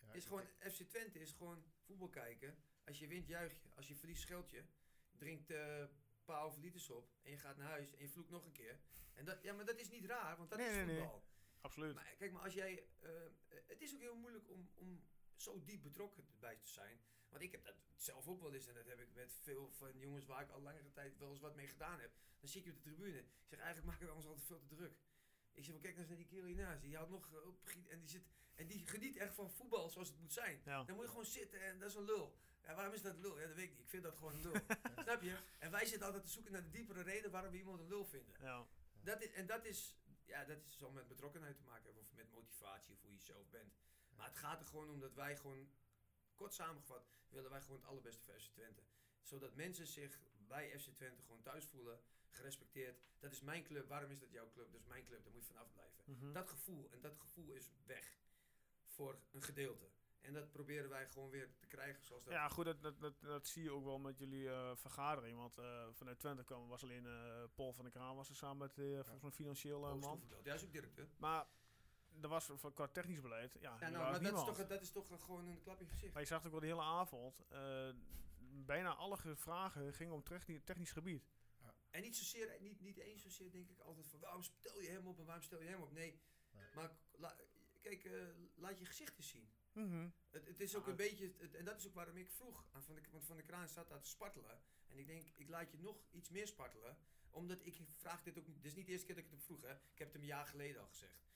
Ja, is ik- gewoon, FC Twente is gewoon voetbal kijken. Als je wint, juich je. Als je verliest, scheld je. Drinkt eh, een paar halve liters op en je gaat naar huis en je vloekt nog een keer. En dat, ja, maar dat is niet raar, want dat Nee, is nee, nee. voetbal. Absoluut. Maar kijk, maar als jij, eh, het is ook heel moeilijk om, om zo diep betrokken bij te zijn. Want ik heb dat zelf ook wel eens, en dat heb ik met veel van jongens waar ik al langere tijd wel eens wat mee gedaan heb. Dan zit je op de tribune. Ik zeg, eigenlijk maken we ons altijd veel te druk. Ik zeg, maar kijk eens naar die kerel hiernaast. Die houdt nog eh, op, en die, zit, en die geniet echt van voetbal zoals het moet zijn. Ja. Dan moet je gewoon zitten en dat is een lul. Ja, waarom is dat een lul? Ja, dat weet ik niet. Ik vind dat gewoon een lul. (laughs) Snap je? En wij zitten altijd te zoeken naar de diepere reden waarom we iemand een lul vinden. Ja. Dat is, en dat is, ja, dat is zo met betrokkenheid te maken hebben, of met motivatie, of hoe je zelf bent. Maar het gaat er gewoon om dat wij gewoon, kort samengevat, willen wij gewoon het allerbeste voor FC Twente. Zodat mensen zich bij FC Twente gewoon thuis voelen, gerespecteerd. Dat is mijn club, waarom is dat jouw club? Dat is mijn club, daar moet je vanaf blijven. Mhm. Dat gevoel, en dat gevoel is weg voor een gedeelte. En dat proberen wij gewoon weer te krijgen zoals dat. Ja, goed, dat, dat, dat, dat zie je ook wel met jullie eh, vergadering. Want eh, vanuit Twente kwam, was alleen eh, Paul van der Kraan was er samen met volgens mij financieel eh, man. Ja, hij is ook directeur. Maar er was voor- qua technisch beleid, ja, Ja, nou, maar dat is, toch, dat is toch gewoon een klap in je gezicht. Maar je zag het ook wel de hele avond. eh, bijna alle ge- vragen gingen om techni- technisch gebied. En niet zozeer, niet, niet eens zozeer denk ik altijd van waarom stel je hem op en waarom stel je hem op. Nee, Nee. maar la- kijk, eh, laat je gezicht eens zien. Mhm. Het, het is ook Ja. een beetje, het- en dat is ook waarom ik vroeg aan Van de, want Van de Kraan staat daar te spartelen. En ik denk, ik laat je nog iets meer spartelen. Omdat ik vraag dit ook niet, dit is niet de eerste keer dat ik het hem vroeg hè. Ik heb het hem een jaar geleden al gezegd.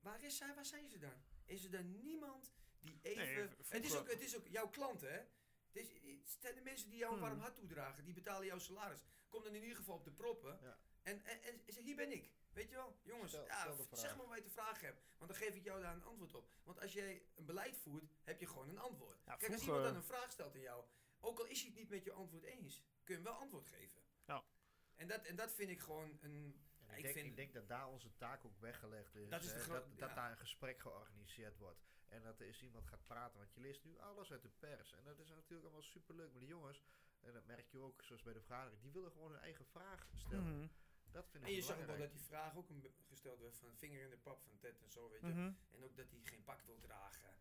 Waar is zij, waar zijn ze dan? Is er dan niemand die even... Nee, het, is ook, het is ook jouw klanten hè. Het, is, het zijn de mensen die jou een Hmm. warm hart toedragen. Die betalen jouw salaris. Kom dan in ieder geval op de proppen. Ja. En, en, en zeg, hier ben ik. Weet je wel? Jongens, Stel- ja, stel de vraag. zeg maar wat je te vragen hebt. Want dan geef ik jou daar een antwoord op. Want als jij een beleid voert, heb je gewoon een antwoord. Ja, Kijk, als iemand dan een vraag stelt aan jou, ook al is hij het niet met je antwoord eens, kun je hem wel antwoord geven. Ja. En dat, en dat vind ik gewoon een... Ja, ik, ik denk, vind- ik denk dat daar onze taak ook weggelegd is. Dat is de hè, gro- dat, dat ja. daar een gesprek georganiseerd wordt. En dat er eens iemand gaat praten. Want je leest nu alles uit de pers. En dat is natuurlijk allemaal superleuk. Maar die jongens, en dat merk je ook zoals bij de vergadering, die willen gewoon hun eigen vraag stellen. Mhm. Dat vind ik En je zag ook wel dat die vraag ook een gesteld werd van vinger in de pap van Ted en zo, weet je. Mhm. En ook dat hij geen pak wil dragen.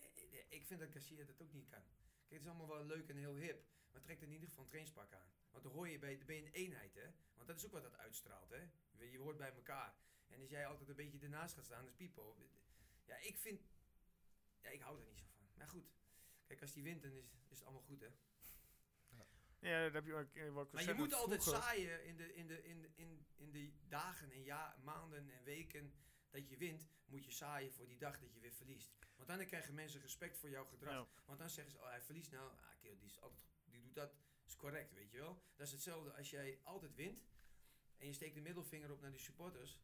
Eh, eh, Ik vind dat Garcia dat ook niet kan. Kijk, het is allemaal wel leuk en heel hip. Maar trek er in ieder geval een trainspak aan. Want dan hoor je bij, dan ben je een eenheid, hè. Want dat is ook wat dat uitstraalt, hè. Je, je hoort bij elkaar. En als jij altijd een beetje ernaast gaat staan, dat is Pipo. Ja, ik vind... Ja, ik hou er niet zo van. Maar goed. Kijk, als die wint, dan is, is het allemaal goed, hè. Ja, dat heb je ook. wat Maar je moet altijd zaaien in de, in, de, in, in, in de dagen en ja, maanden en weken dat je wint, moet je zaaien voor die dag dat je weer verliest. Want dan krijgen mensen respect voor jouw gedrag. Ja. Want dan zeggen ze, oh hij verliest nou, ah, kerel, die, is altijd, die doet dat, is correct, weet je wel. Dat is hetzelfde als jij altijd wint en je steekt de middelvinger op naar de supporters,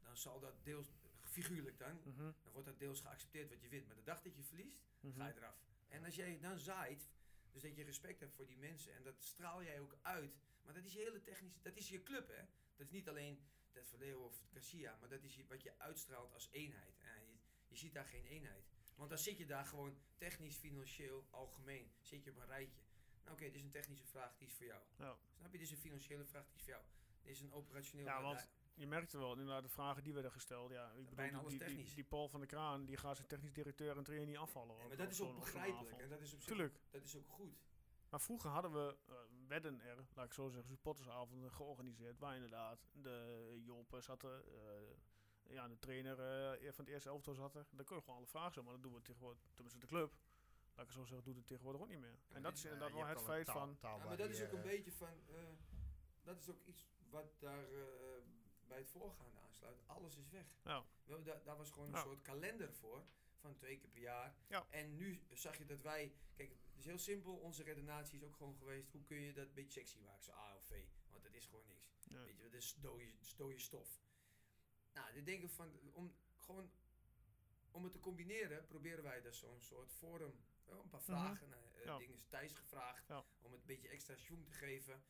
dan zal dat deels, figuurlijk dan, Mhm, dan wordt dat deels geaccepteerd wat je wint. Maar de dag dat je verliest, mhm. ga je eraf. En als jij dan zaait, dus dat je respect hebt voor die mensen en dat straal jij ook uit. Maar dat is je hele technische, dat is je club hè. Dat is niet alleen Ted Verleeuw of Garcia, maar dat is wat je uitstraalt als eenheid. En je, je ziet daar geen eenheid. Want dan zit je daar gewoon technisch, financieel, algemeen, zit je op een rijtje. Nou oké, dit is een technische vraag, die is voor jou. Ja. Snap je? Dit is een financiële vraag, die is voor jou. Dit is een operationeel... Ja, want je merkte wel inderdaad de vragen die werden gesteld. Ja, ik bedoel, bijna die, alles die, die, technisch. die Paul van der Kraan, die gaat zijn technisch directeur en trainer niet afvallen. nee, maar dat is ook begrijpelijk en dat is, op Tuurlijk. dat is ook goed. Maar vroeger hadden we, eh, werden er, laat ik zo zeggen, supportersavonden georganiseerd. Waar inderdaad de Joop zat er, eh, ja, de trainer eh, van het eerste elftal zat er. Dan kun je gewoon alle vragen stellen, maar dat doen we tegenwoordig, tenminste de club. Laat ik zo zeggen, doet het tegenwoordig ook niet meer. En dat is inderdaad wel het feit taal- van... Ja, maar dat is ook een beetje van. eh, dat is ook iets wat daar eh, bij het voorgaande aansluit. Alles is weg. Ja. We daar, was gewoon een soort kalender voor. Van twee keer per jaar. Ja. En nu zag je dat wij. Kijk, het is heel simpel. Onze redenatie is ook gewoon geweest. Hoe kun je dat een beetje sexy maken? Zo A of V. Want dat is gewoon niks. Ja. Weet je, dat is dode, dode stof. Nou, ik denk van. Om gewoon. Om het te combineren, proberen wij dus zo'n soort forum. eh, Een paar Mhm. vragen. eh, Ja. Dingen is Thijs gevraagd. Om het een beetje extra schwung te geven.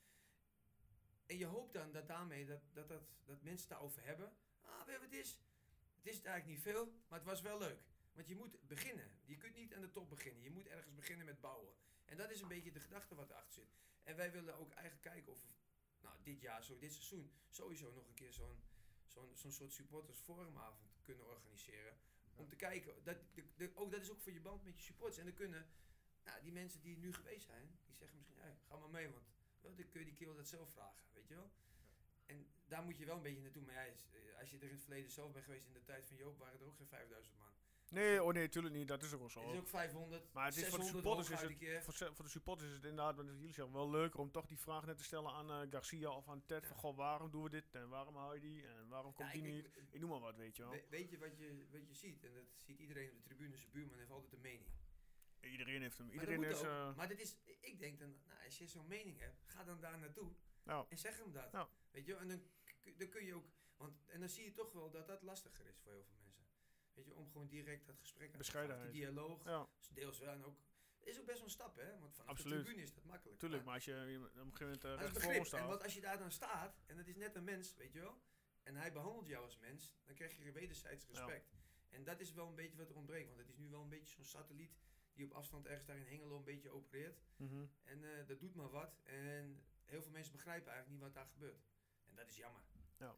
En je hoopt dan dat daarmee dat, dat, dat, dat mensen het daarover hebben. Ah, weet je wat het is? Het is het eigenlijk niet veel, maar het was wel leuk. Want je moet beginnen. Je kunt niet aan de top beginnen. Je moet ergens beginnen met bouwen. En dat is een beetje de gedachte wat erachter zit. En wij willen ook eigenlijk kijken of we nou, dit jaar, zo, dit seizoen, sowieso nog een keer zo'n zo'n zo'n soort supportersforumavond kunnen organiseren. Om te kijken, dat, de, de, ook, dat is ook voor je band met je supporters. En dan kunnen nou, die mensen die nu geweest zijn, die zeggen misschien, hey, ga maar mee, want dan kun je die kerel dat zelf vragen, weet je wel. En daar moet je wel een beetje naartoe. Maar ja, eh, als je er in het verleden zelf bent geweest in de tijd van Joop, waren er ook geen 5000 man. Nee, oh nee, tuurlijk niet. Dat is ook wel zo. Het is ook 500, Maar het is voor de 600 supporters is het, voor, voor de supporters is het inderdaad, wat jullie zeggen, wel leuker om toch die vraag net te stellen aan eh, Garcia of aan Ted. Ja. Van, goh, waarom doen we dit en waarom hou je die en waarom komt Ja, die ik- niet? ik- noem maar wat, weet je wel. we- weet je wat, je wat je ziet? En dat ziet iedereen op de tribune. Zijn buurman heeft altijd een mening. Iedereen heeft hem. Maar Iedereen moet is... eh, maar dit is, ik denk dan, nou, als je zo'n mening hebt, ga dan daar naartoe nou, en zeg hem dat. Ja. Weet je, en dan, dan kun je ook, want, en dan zie je toch wel dat dat lastiger is voor heel veel mensen. Weet je, om gewoon direct dat gesprek aan te gaan. Die dialoog, ja, is deels wel en ook, is ook best wel een stap, hè? Want vanaf Absoluut. de tribune is dat makkelijk. tuurlijk. Maar Maar, als je op een gegeven moment eh, maar recht begrip, en staat. wat als je daar dan staat, en dat is net een mens, weet je wel, en hij behandelt jou als mens, dan krijg je wederzijds respect. En dat is wel een beetje wat er ontbreekt, want het is nu wel een beetje zo'n satelliet die op afstand ergens daar in Hengelo een beetje opereert. Mhm. En eh, dat doet maar wat. En heel veel mensen begrijpen eigenlijk niet wat daar gebeurt. En dat is jammer. Ja.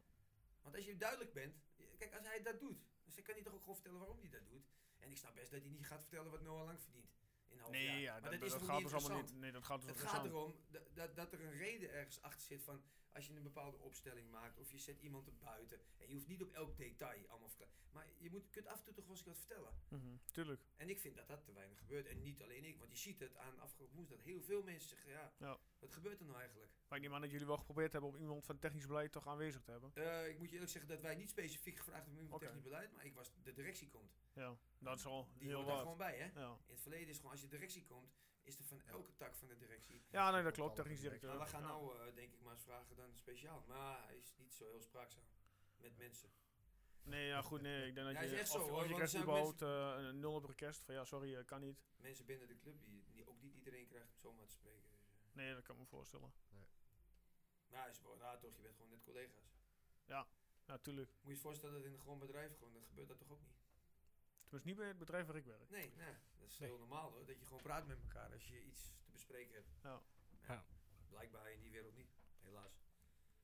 Want als je duidelijk bent, kijk, als hij dat doet, dan kan hij toch ook gewoon vertellen waarom hij dat doet. En ik snap best dat hij niet gaat vertellen wat Noah Lang verdient. In een half Nee, jaar. ja, maar dat, is gaat niet dus allemaal niet. Nee, dat gaat dus Het gaat erom dat, dat er een reden ergens achter zit van als je een bepaalde opstelling maakt of je zet iemand er buiten. En je hoeft niet op elk detail allemaal vertellen. Maar je moet, kunt af en toe toch wel eens wat vertellen. Mhm, Tuurlijk. En ik vind dat dat te weinig gebeurt. En niet alleen ik, want je ziet het aan afgelopen woensdag. Dat heel veel mensen zeggen, ja, Ja. wat gebeurt er nou eigenlijk? Maar ik neem aan dat jullie wel geprobeerd hebben om iemand van technisch beleid toch aanwezig te hebben. Eh, ik moet je eerlijk zeggen dat wij niet specifiek gevraagd hebben om iemand Oké. technisch beleid. Maar ik was, de directie komt. Ja, dat is al Die heel hoort daar gewoon bij, hè? Ja. In het verleden is gewoon, als je directie komt, is er van elke tak van de directie. ja, nee, dat Op klopt. Technisch directeur. We gaan nou, eh, denk ik, maar eens vragen dan speciaal. Maar hij is niet zo heel spraakzaam met mensen. Nee, ja, goed, nee. Ik denk dat Ja, je, is echt of, zo, of hoor, je krijgt er überhaupt eh, een nul op request van ja, sorry, eh, kan niet. Mensen binnen de club die, die ook niet iedereen krijgt om zomaar te spreken. Dus. Nee, dat kan ik me voorstellen. Maar is wel raar toch, je bent gewoon net collega's. Ja, tuurlijk. Moet je je voorstellen dat in een gewoon bedrijf gewoon, dan gebeurt dat toch ook niet? Tenminste, niet bij het bedrijf waar ik werk. Nee, nee, dat is Nee. heel normaal hoor. Dat je gewoon praat met elkaar als je iets te bespreken hebt. Ja. Ja. Blijkbaar in die wereld niet, helaas.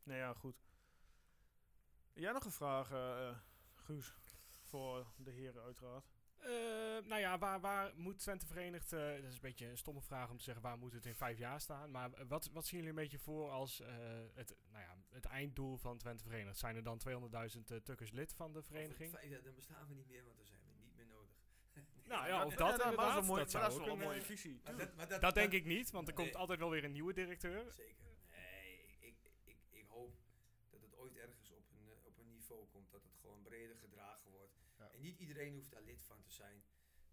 Nee, ja, goed. Jij nog een vraag, eh, eh, Guus? Voor de heren, uiteraard. Eh, nou ja, waar, waar moet Twente Verenigd... eh, dat is een beetje een stomme vraag om te zeggen waar moet het in vijf jaar staan. Maar wat, wat zien jullie een beetje voor als eh, het, nou ja, het einddoel van Twente Verenigd? Zijn er dan 200.000 uh, tukkers lid van de vereniging? Vijf dan bestaan we niet meer, want dan zijn we niet meer nodig. Nou ja, of dat maar dat is dat zou dat is wel een mooie visie. Maar dat, maar Dat denk ik niet, want er Nee. komt altijd wel weer een nieuwe directeur. Zeker. Nee, ik, ik, ik, hoop dat het ooit ergens op een, eh, op een niveau komt. Dat het gewoon breder gedragen wordt. Ja. En niet iedereen hoeft daar lid van te zijn.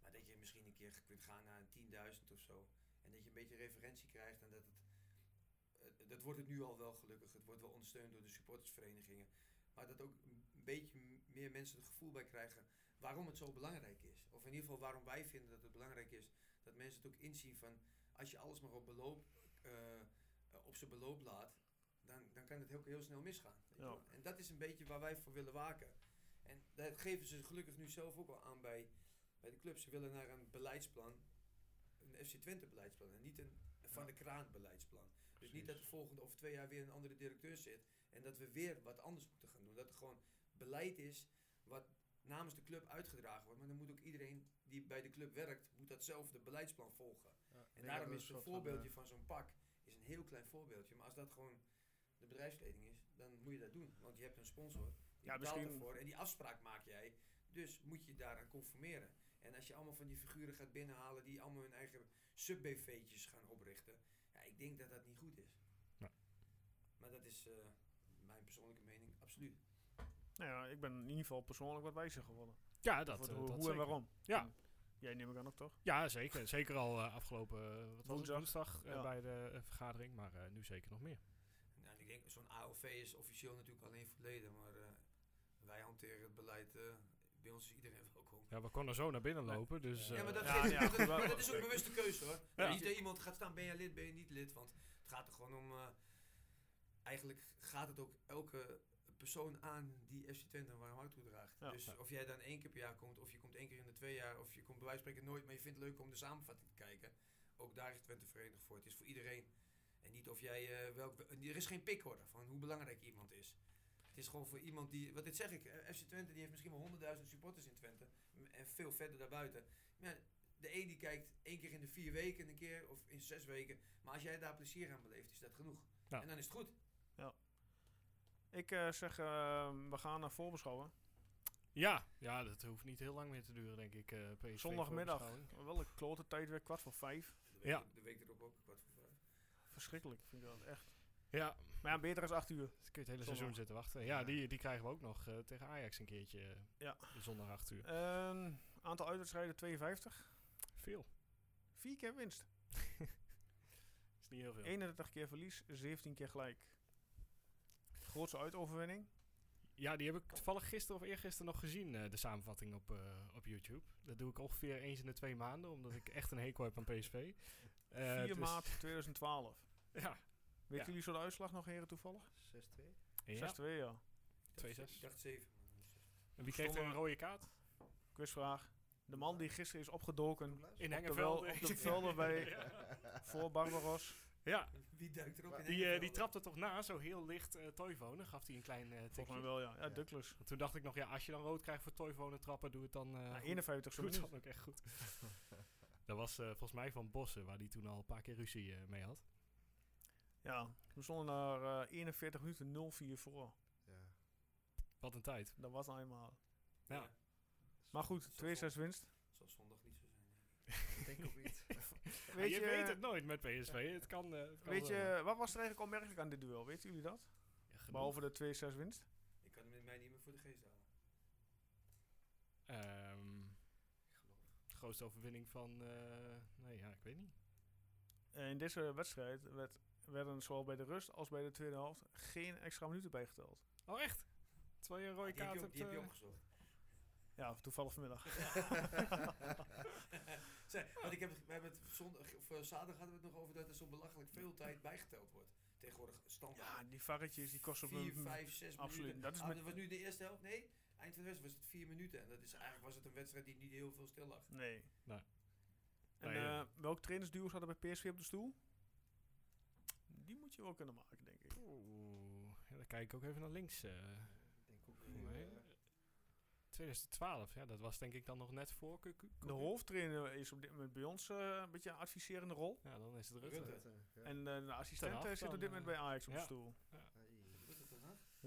Maar dat je misschien een keer kunt gaan naar een 10.000 of zo. En dat je een beetje referentie krijgt. En dat het... eh, dat wordt het nu al wel gelukkig. Het wordt wel ondersteund door de supportersverenigingen. Maar dat ook een beetje meer mensen het gevoel bij krijgen waarom het zo belangrijk is. Of in ieder geval waarom wij vinden dat het belangrijk is. Dat mensen het ook inzien van als je alles maar op beloop, eh, eh, op zijn beloop laat, dan, dan kan het ook heel snel misgaan. Ja. En dat is een beetje waar wij voor willen waken. En dat geven ze gelukkig nu zelf ook al aan bij, bij de club. Ze willen naar een beleidsplan, een FC Twente beleidsplan en niet een Van de Kraan beleidsplan. Dus niet dat de volgende over twee jaar weer een andere directeur zit en dat we weer wat anders moeten gaan doen. Dat er gewoon beleid is wat namens de club uitgedragen wordt. Maar dan moet ook iedereen die bij de club werkt, moet datzelfde beleidsplan volgen. Ja, En daarom is een van, voorbeeldje eh, van zo'n pak is een heel klein voorbeeldje. Maar als dat gewoon de bedrijfskleding is, dan moet je dat doen. Want je hebt een sponsor, die Ja, betaalt misschien- ervoor en die afspraak maak jij. Dus moet je daaraan conformeren. En als je allemaal van die figuren gaat binnenhalen die allemaal hun eigen sub-BV'tjes gaan oprichten. Ja, ik denk dat dat niet goed is. Nee. Maar dat is eh, mijn persoonlijke mening, absoluut. Nou ja, ik ben in ieder geval persoonlijk wat wijzer geworden. Ja, dat, eh, hoe, dat hoe en waarom. Ja. En Jij neem ik aan ook toch? Ja, zeker. Zeker al eh, afgelopen eh, wat was het, Woensdag. woensdag Ja. bij de vergadering, maar eh, nu zeker nog meer. Nou, ik denk, zo'n AOV is officieel natuurlijk alleen voor leden, maar eh, wij hanteren het beleid. bij ons is iedereen (laughs) welkom. Ja, we konden zo naar binnen lopen, dus... Ja, eh, maar dat, ja, ja, dat- maar is ook een bewuste keuze hoor. Ja. Niet dat iemand gaat staan, ben je lid, ben je niet lid. Want het gaat er gewoon om. eh, eigenlijk gaat het ook elke persoon aan die FC Twente een warm hart toedraagt. Ja. Dus Ja. of jij dan één keer per jaar komt, of je komt één keer in de twee jaar, of je komt bij wijze van spreken nooit, maar je vindt het leuk om de samenvatting te kijken. Ook daar is Twente verenigd voor. Het is voor iedereen. En niet of jij eh, welk. Er is geen pikorde van hoe belangrijk iemand is. Het is gewoon voor iemand die. Wat dit zeg ik, eh, FC Twente die heeft misschien wel 100.000 supporters in Twente. En veel verder daarbuiten. Maar de een die kijkt één keer in de vier weken een keer, of in zes weken. Maar als jij daar plezier aan beleeft, is dat genoeg. Ja. En dan is het goed. Ik eh, zeg, eh, we gaan naar voorbeschouwen. Ja, ja, dat hoeft niet heel lang meer te duren, denk ik. eh PSV Zondagmiddag. Wel een klote tijd weer, kwart voor vijf. De week, Ja. de week erop ook, kwart voor vijf. Verschrikkelijk, vind ik dat echt. Ja, Maar ja, beter is acht uur. dus kun je het hele Zondag. seizoen zitten wachten. Ja, Ja. die, die krijgen we ook nog eh, tegen Ajax een keertje. Ja. Zondag 8 uur. Ehm, aantal uitwedstrijden 52. Veel. Vier keer winst. (laughs) Is niet heel veel. 31 keer verlies, 17 keer gelijk. Grootste uitoverwinning. Ja, die heb ik toevallig gisteren of eergisteren nog gezien, eh, de samenvatting op, eh, op YouTube. Dat doe ik ongeveer eens in de twee maanden, omdat ik echt een hekel heb aan PSV. (laughs) Eh, 4 dus- maart 2012. (laughs) Ja. Weet Ja. jullie zo de uitslag nog, heren, toevallig? 6-2. 6-2, ja. ja. 2-6. Ik dacht zeven. En wie kreeg er een rode kaart? Quizvraag. De man die gisteren is opgedoken In op de, wel, op de velden (laughs) bij, voor Barbaros. Ja, Wie duikt er ook in? die, eh, die trapte toch na, zo heel licht eh Toivonen. Gaf hij een klein eh Volgens tikje. mij wel, ja. Ja, Ja. Douglas. Want Toen dacht ik nog, ja, als je dan rood krijgt voor Toivonen trappen, doe het dan eh Na goed. 51 Goed, minuut. dan ook echt goed. (laughs) dat was eh, volgens mij van Bossen, waar hij toen al een paar keer ruzie eh, mee had. Ja, we stonden daar eh 41 minuten 0-4 voor. Ja. Wat een tijd. Dat was nou eenmaal. Ja. Maar goed, 2-6 winst. Zal zondag niet zo zijn. denk ik. Ik denk ook niet. (laughs) Ja, je weet het nooit met PSV. Het kan, eh, het kan Weet je, wat was er eigenlijk opmerkelijk aan dit duel? Weten jullie dat? Behalve de 2-6 winst. Ik kan hem mij niet meer voor de geest halen. Ehm, de grootste overwinning van... eh, nee, ja, ik weet niet. Eh, in deze wedstrijd werd, werden zowel bij de rust als bij de tweede helft geen extra minuten bijgeteld. Oh, echt? Terwijl je een rode Die heb kaart je, op- hebt... die heb je eh, opgezocht. Ja, toevallig vanmiddag. (laughs) Zeg, want ik heb, we hebben het zondag, of zaterdag hadden we het nog over dat er zo belachelijk veel tijd bijgeteld wordt. Tegenwoordig standaard. Ja, die varretjes die kosten... 4, een- 5, 6 absoluut. minuten. Dat is Ah, met- was nu de eerste helft. Nee, eind van de wedstrijd was het 4 minuten. En dat is, eigenlijk was het een wedstrijd die niet heel veel stil lag. Nee. Nee. En Nee, ja. eh, welke trainersduo's hadden bij PSV op de stoel? Die moet je wel kunnen maken, denk ik. Oeh, ja, dan kijk ik ook even naar links. eh. Ik denk ook voor niet, mij. eh, 2012, ja, dat was denk ik dan nog net voor Ku- De hoofdtrainer is op dit moment bij ons eh, een beetje een adviserende rol. Ja, dan is het Rutte. Rutte. Rutte, ja. En eh, de assistent Ten eh, Hag zit op dit moment bij Ajax op ja. de stoel. Hè?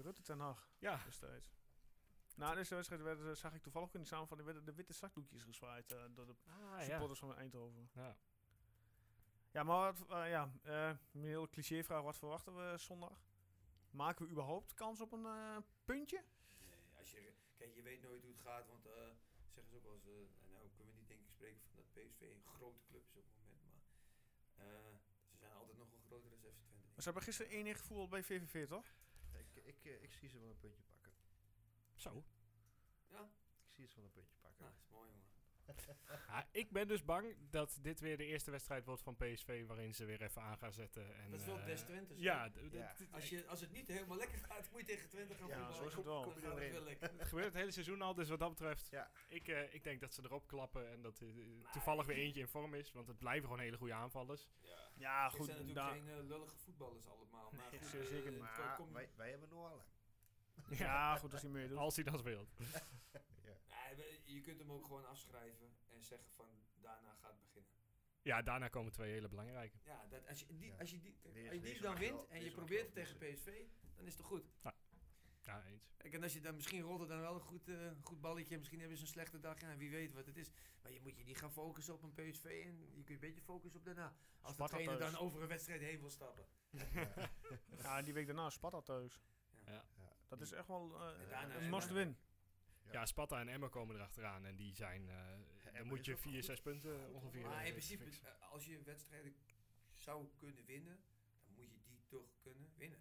Rutte ten Hag Ja, destijds. Na deze wedstrijd werden, zag ik toevallig in de samenvatting werden de witte zakdoekjes gezwaaid eh, door de ah, ja. supporters van Eindhoven. ja. Ja, maar wat, ja, eh, een hele cliché vraag. Wat verwachten we zondag? Maken we überhaupt kans op een puntje? Je, kijk, je weet nooit hoe het gaat, want eh zeggen ze ook wel eens, eh, en nou kunnen we niet denk ik spreken van dat PSV een grote club is op het moment, maar eh, ze zijn altijd nog wel groter dan FC Twente. Maar ze hebben gisteren 1-1 gevoeld bij VVV, toch? Ik, ik, ik zie ze wel een puntje pakken. Zo. Ja, Ik zie ze wel een puntje pakken. nou, dat is mooi jongen. Ja, ik ben dus bang dat dit weer de eerste wedstrijd wordt van PSV waarin ze weer even aan gaan zetten. En, Dat is wel eh, des Twente. zo. Ja, Ja. Als, je, als het niet helemaal lekker gaat, moet je tegen Twente gaan Ja, voetballen. zo is het wel. Dan (laughs) gebeurt het hele seizoen al, dus wat dat betreft, Ja. ik, eh, ik denk dat ze erop klappen en dat eh, toevallig weer eentje in vorm is, want het blijven gewoon hele goede aanvallers. Ja. Ja, Het goed. zijn natuurlijk daar- geen lullige voetballers allemaal. Maar goed, eh, zeker Maar komt- wij, wij hebben Noah Ja, (laughs) goed als hij meedoet. Als hij dat speelt. (laughs) Je kunt hem ook gewoon afschrijven en zeggen van daarna gaat het beginnen. Ja, daarna komen twee hele belangrijke. Ja, dat, als je die, Ja. als je die, als je die dan wint en je probeert het tegen PSV, dan is het toch goed. Ja, eens. Kijk, en als je dan misschien rolt het dan wel een goed, eh, goed balletje, misschien hebben ze een slechte dag, ja, wie weet wat het is. Maar je moet je niet gaan focussen op een PSV en je kunt een beetje focussen op daarna. Als de trainer thuis. dan over een wedstrijd heen wil stappen. Ja, (laughs) die week daarna Sparta thuis. Ja. Dat is echt wel eh, En een en must daarna- win. Ja. Ja, Sparta en Emma komen erachteraan en die zijn, eh, dan moet je ook vier, goed. zes punten ongeveer Maar eh, in principe, fixen. eh, als je wedstrijden zou kunnen winnen, dan moet je die toch kunnen winnen.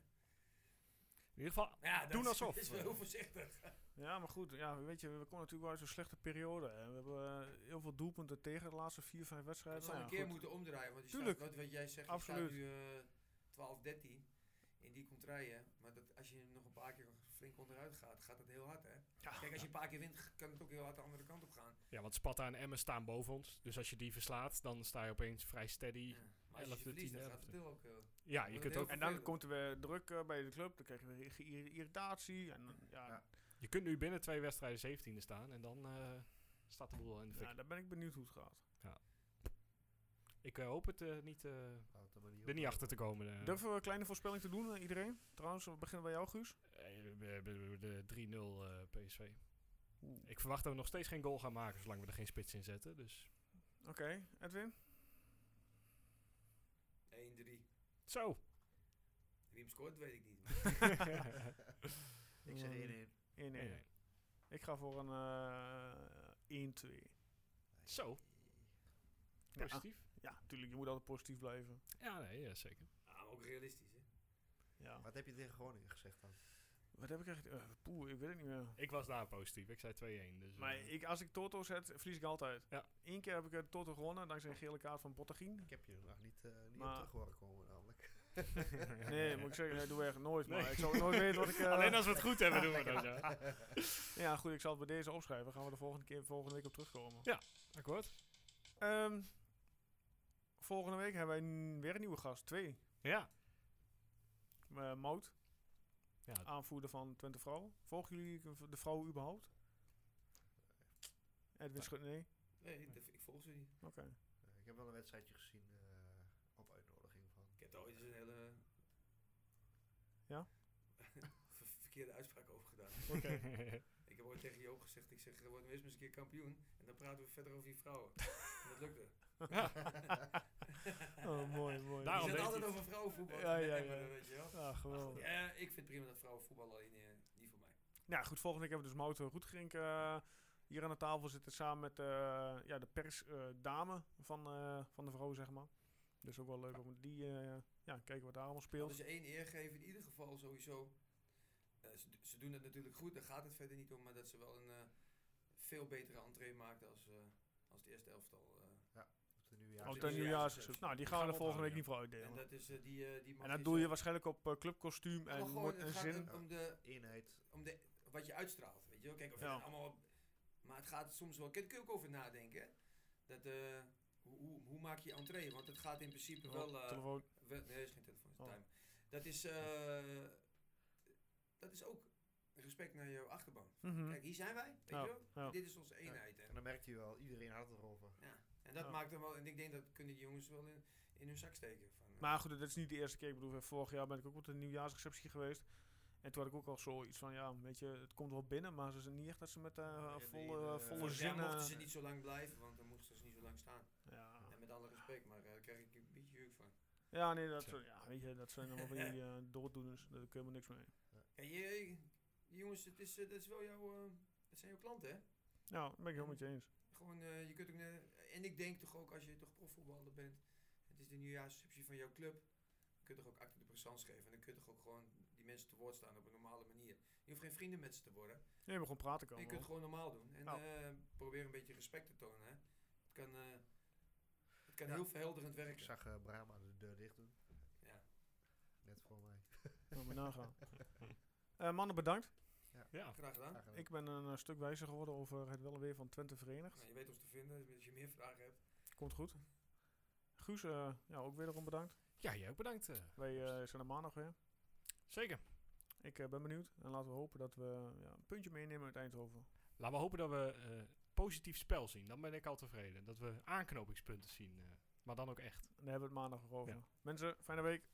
In ieder geval, Ja, dat Doen alsof. (laughs) Dat is wel heel voorzichtig. Ja, maar goed. Ja, weet je, we komen natuurlijk uit zo'n slechte periode. En we hebben heel veel doelpunten tegen de laatste vier, vijf wedstrijden. Dat zal Nou een ja, keer goed. moeten omdraaien. Want je Tuurlijk. staat, wat, wat jij zegt, Absoluut. je staat nu eh 12, 13 in die contraien. Maar dat, als je nog een paar keer flink onderuit gaat, gaat het heel hard hè. Ja, Kijk, als je een paar keer wint, kan het ook heel hard de andere kant op gaan. ja, want Sparta en Emmen staan boven ons. Dus als je die verslaat, dan sta je opeens vrij steady. Ja. Maar als je 11e, ze verliest, dan 10e, gaat het heel ook... eh, Ja, je kunt, ook, En dan komt er weer druk eh, bij de club. Dan krijg je weer irritatie. En dan, ja, Ja. je kunt nu binnen twee wedstrijden 17e staan en dan eh, staat de boel in de fik. ja, daar ben ik benieuwd hoe het gaat. Ik eh, hoop het eh, niet, eh, Houdt er niet er achter te komen. eh. Durven we een kleine voorspelling te doen, iedereen? Trouwens, we beginnen bij jou, Guus. Eh, we hebben de 3-0 eh, PSV. Ik verwacht dat we nog steeds geen goal gaan maken zolang we er geen spits in zetten. Dus. Oké, Edwin? 1-3. Zo. Wie hem scoort, weet ik niet. (laughs) (laughs) Ik zeg 1-1. 1-1. Nee, Ik ga voor een eh 1-2. Zo. Ja. Positief. Ja, natuurlijk, je moet altijd positief blijven. Ja, nee, ja, zeker. Maar ook realistisch, hè. Ja. Wat heb je tegen Groningen gezegd dan? Wat heb ik echt... eh, poeh, ik weet het niet meer. Ik was daar positief. Ik zei 2-1. Dus, Maar eh, ik, als ik Toto zet, verlies ik altijd. Ja. Eén keer heb ik het Toto gewonnen, dankzij een gele kaart van Bottegien. Ik heb je er nog niet, eh niet Maar- op terug horen komen namelijk. (laughs) Nee, moet ik zeggen, dat doe ik echt nooit. Maar Nee. ik zou nooit weten wat ik... (laughs) eh, Alleen als we het goed hebben, doen we dat. Ja. (laughs) Ja, goed, ik zal het bij deze opschrijven. Gaan we de volgende, keer, volgende week op terugkomen. Akkoord. Ehm, volgende week hebben wij weer een nieuwe gast. Twee. Ja. Eh Mout, ja. aanvoerder van Twente Vrouw. Volgen jullie de vrouw überhaupt? Edwin Schut, nee? Nee, ik volg ze niet. Oké. Eh, ik heb wel een wedstrijdje gezien eh, op uitnodiging van. Ik heb er ooit eens een hele... Ja? (laughs) ver- verkeerde uitspraak over gedaan. Oké. (laughs) Ik heb ooit tegen Joop gezegd, ik zeg, eerst maar eens een keer kampioen. En dan praten we verder over die vrouwen. en dat lukte. (laughs) oh, mooi, mooi. Daarom weet zijn altijd over vrouwenvoetbal. Ja, ja, ja. Weet je wel. Ja, geweldig. Ja, ik vind het prima dat vrouwenvoetbal alleen eh, niet voor mij. Ja, goed. Volgende week hebben we dus Mout Roetgerink eh hier aan de tafel zitten. Samen met eh, ja, de persdame van, eh, van de vrouw, zeg maar. Dus ook wel leuk om die... eh, ja, kijken wat daar allemaal speelt. Dus één eer geven in ieder geval sowieso. Eh, ze, ze doen het natuurlijk goed, daar gaat het verder niet om. Maar dat ze wel een eh, veel betere entree maakten als, eh, als de eerste elftal. eh. Nieuwjaars. Oh, de ten nieuwjaars- nieuwjaarsreceptie. Nou, die gaan we gaan de volgende week niet voor uitdelen. en dat is eh, die, eh, die mag En dat doe je waarschijnlijk op eh, clubkostuum en Maar gewoon, en gaat zin. om- om, de, Eenheid. om de, wat je uitstraalt. Weet je wel? Kijk, of je Ja. het allemaal. Maar het gaat soms wel. Daar kun je ook over nadenken. Dat, eh, hoe, hoe, maak je entree? Want het gaat in principe wel. Oh, eh, telefoon. wel- nee, is geen telefoon, is Oh. time. Dat is. eh, dat is ook respect naar jouw achterban. Mhm. Kijk, hier zijn wij. Weet Ja, je wel? ja. Dit is onze eenheid. En En, dan merkt je wel, iedereen had het erover. ja. En dat Ja. maakt hem wel. En ik denk dat kunnen die jongens wel in, in hun zak steken. Van, eh, Maar goed, dit is niet de eerste keer. Ik bedoel, vorig jaar ben ik ook op de nieuwjaarsreceptie geweest. En toen had ik ook al zoiets van, ja, weet je, het komt wel binnen, maar ze zijn niet echt dat ze met eh, Ja, die, volle, eh, volle vorig jaar zin... mochten ze niet zo lang blijven, want dan moesten ze niet zo lang staan. ja. En met alle respect, maar eh, daar krijg ik een beetje juk van. ja, nee, dat, Zo. ja, weet je, dat zijn allemaal van die (laughs) eh dooddoeners. Daar kunnen we niks mee. Ja, je, jongens, het is, dat, is wel jouw, eh, dat zijn jouw klanten, hè? Ja, dat ben ik helemaal met je eens. Gewoon, eh, je kunt ook, net- en ik denk toch ook als je toch profvoetballer bent, het is de nieuwjaarsreceptie van jouw club, je kunt toch ook acte de présence geven en dan kun je toch ook gewoon die mensen te woord staan op een normale manier. Je hoeft geen vrienden met ze te worden, Nee, we gewoon praten maar je komen. kunt hoor. gewoon normaal doen en Nou. eh, probeer een beetje respect te tonen, hè? Het kan, eh, het kan Ja. heel verhelderend Ik werken. zag eh Brahma de deur dicht doen. Ja. Net voor mij. Moet maar nagaan. (laughs) Eh, mannen, bedankt. Ja. Graag gedaan. Graag gedaan. Ik ben een eh, stuk wijzer geworden over het wel en weer van Twente Verenigd. Nou, je weet ons te vinden, dus als je meer vragen hebt. Komt goed. Guus, eh, ja, ook wederom bedankt. Ja, jij ook bedankt. eh. Wij eh, zijn er maandag weer. Zeker. Ik eh, ben benieuwd. En laten we hopen dat we ja, een puntje meenemen uit Eindhoven. Laten we hopen dat we eh, positief spel zien. Dan ben ik al tevreden. Dat we aanknopingspunten zien. eh, maar dan ook echt. Daar hebben we het maandag over. Ja. Mensen, fijne week.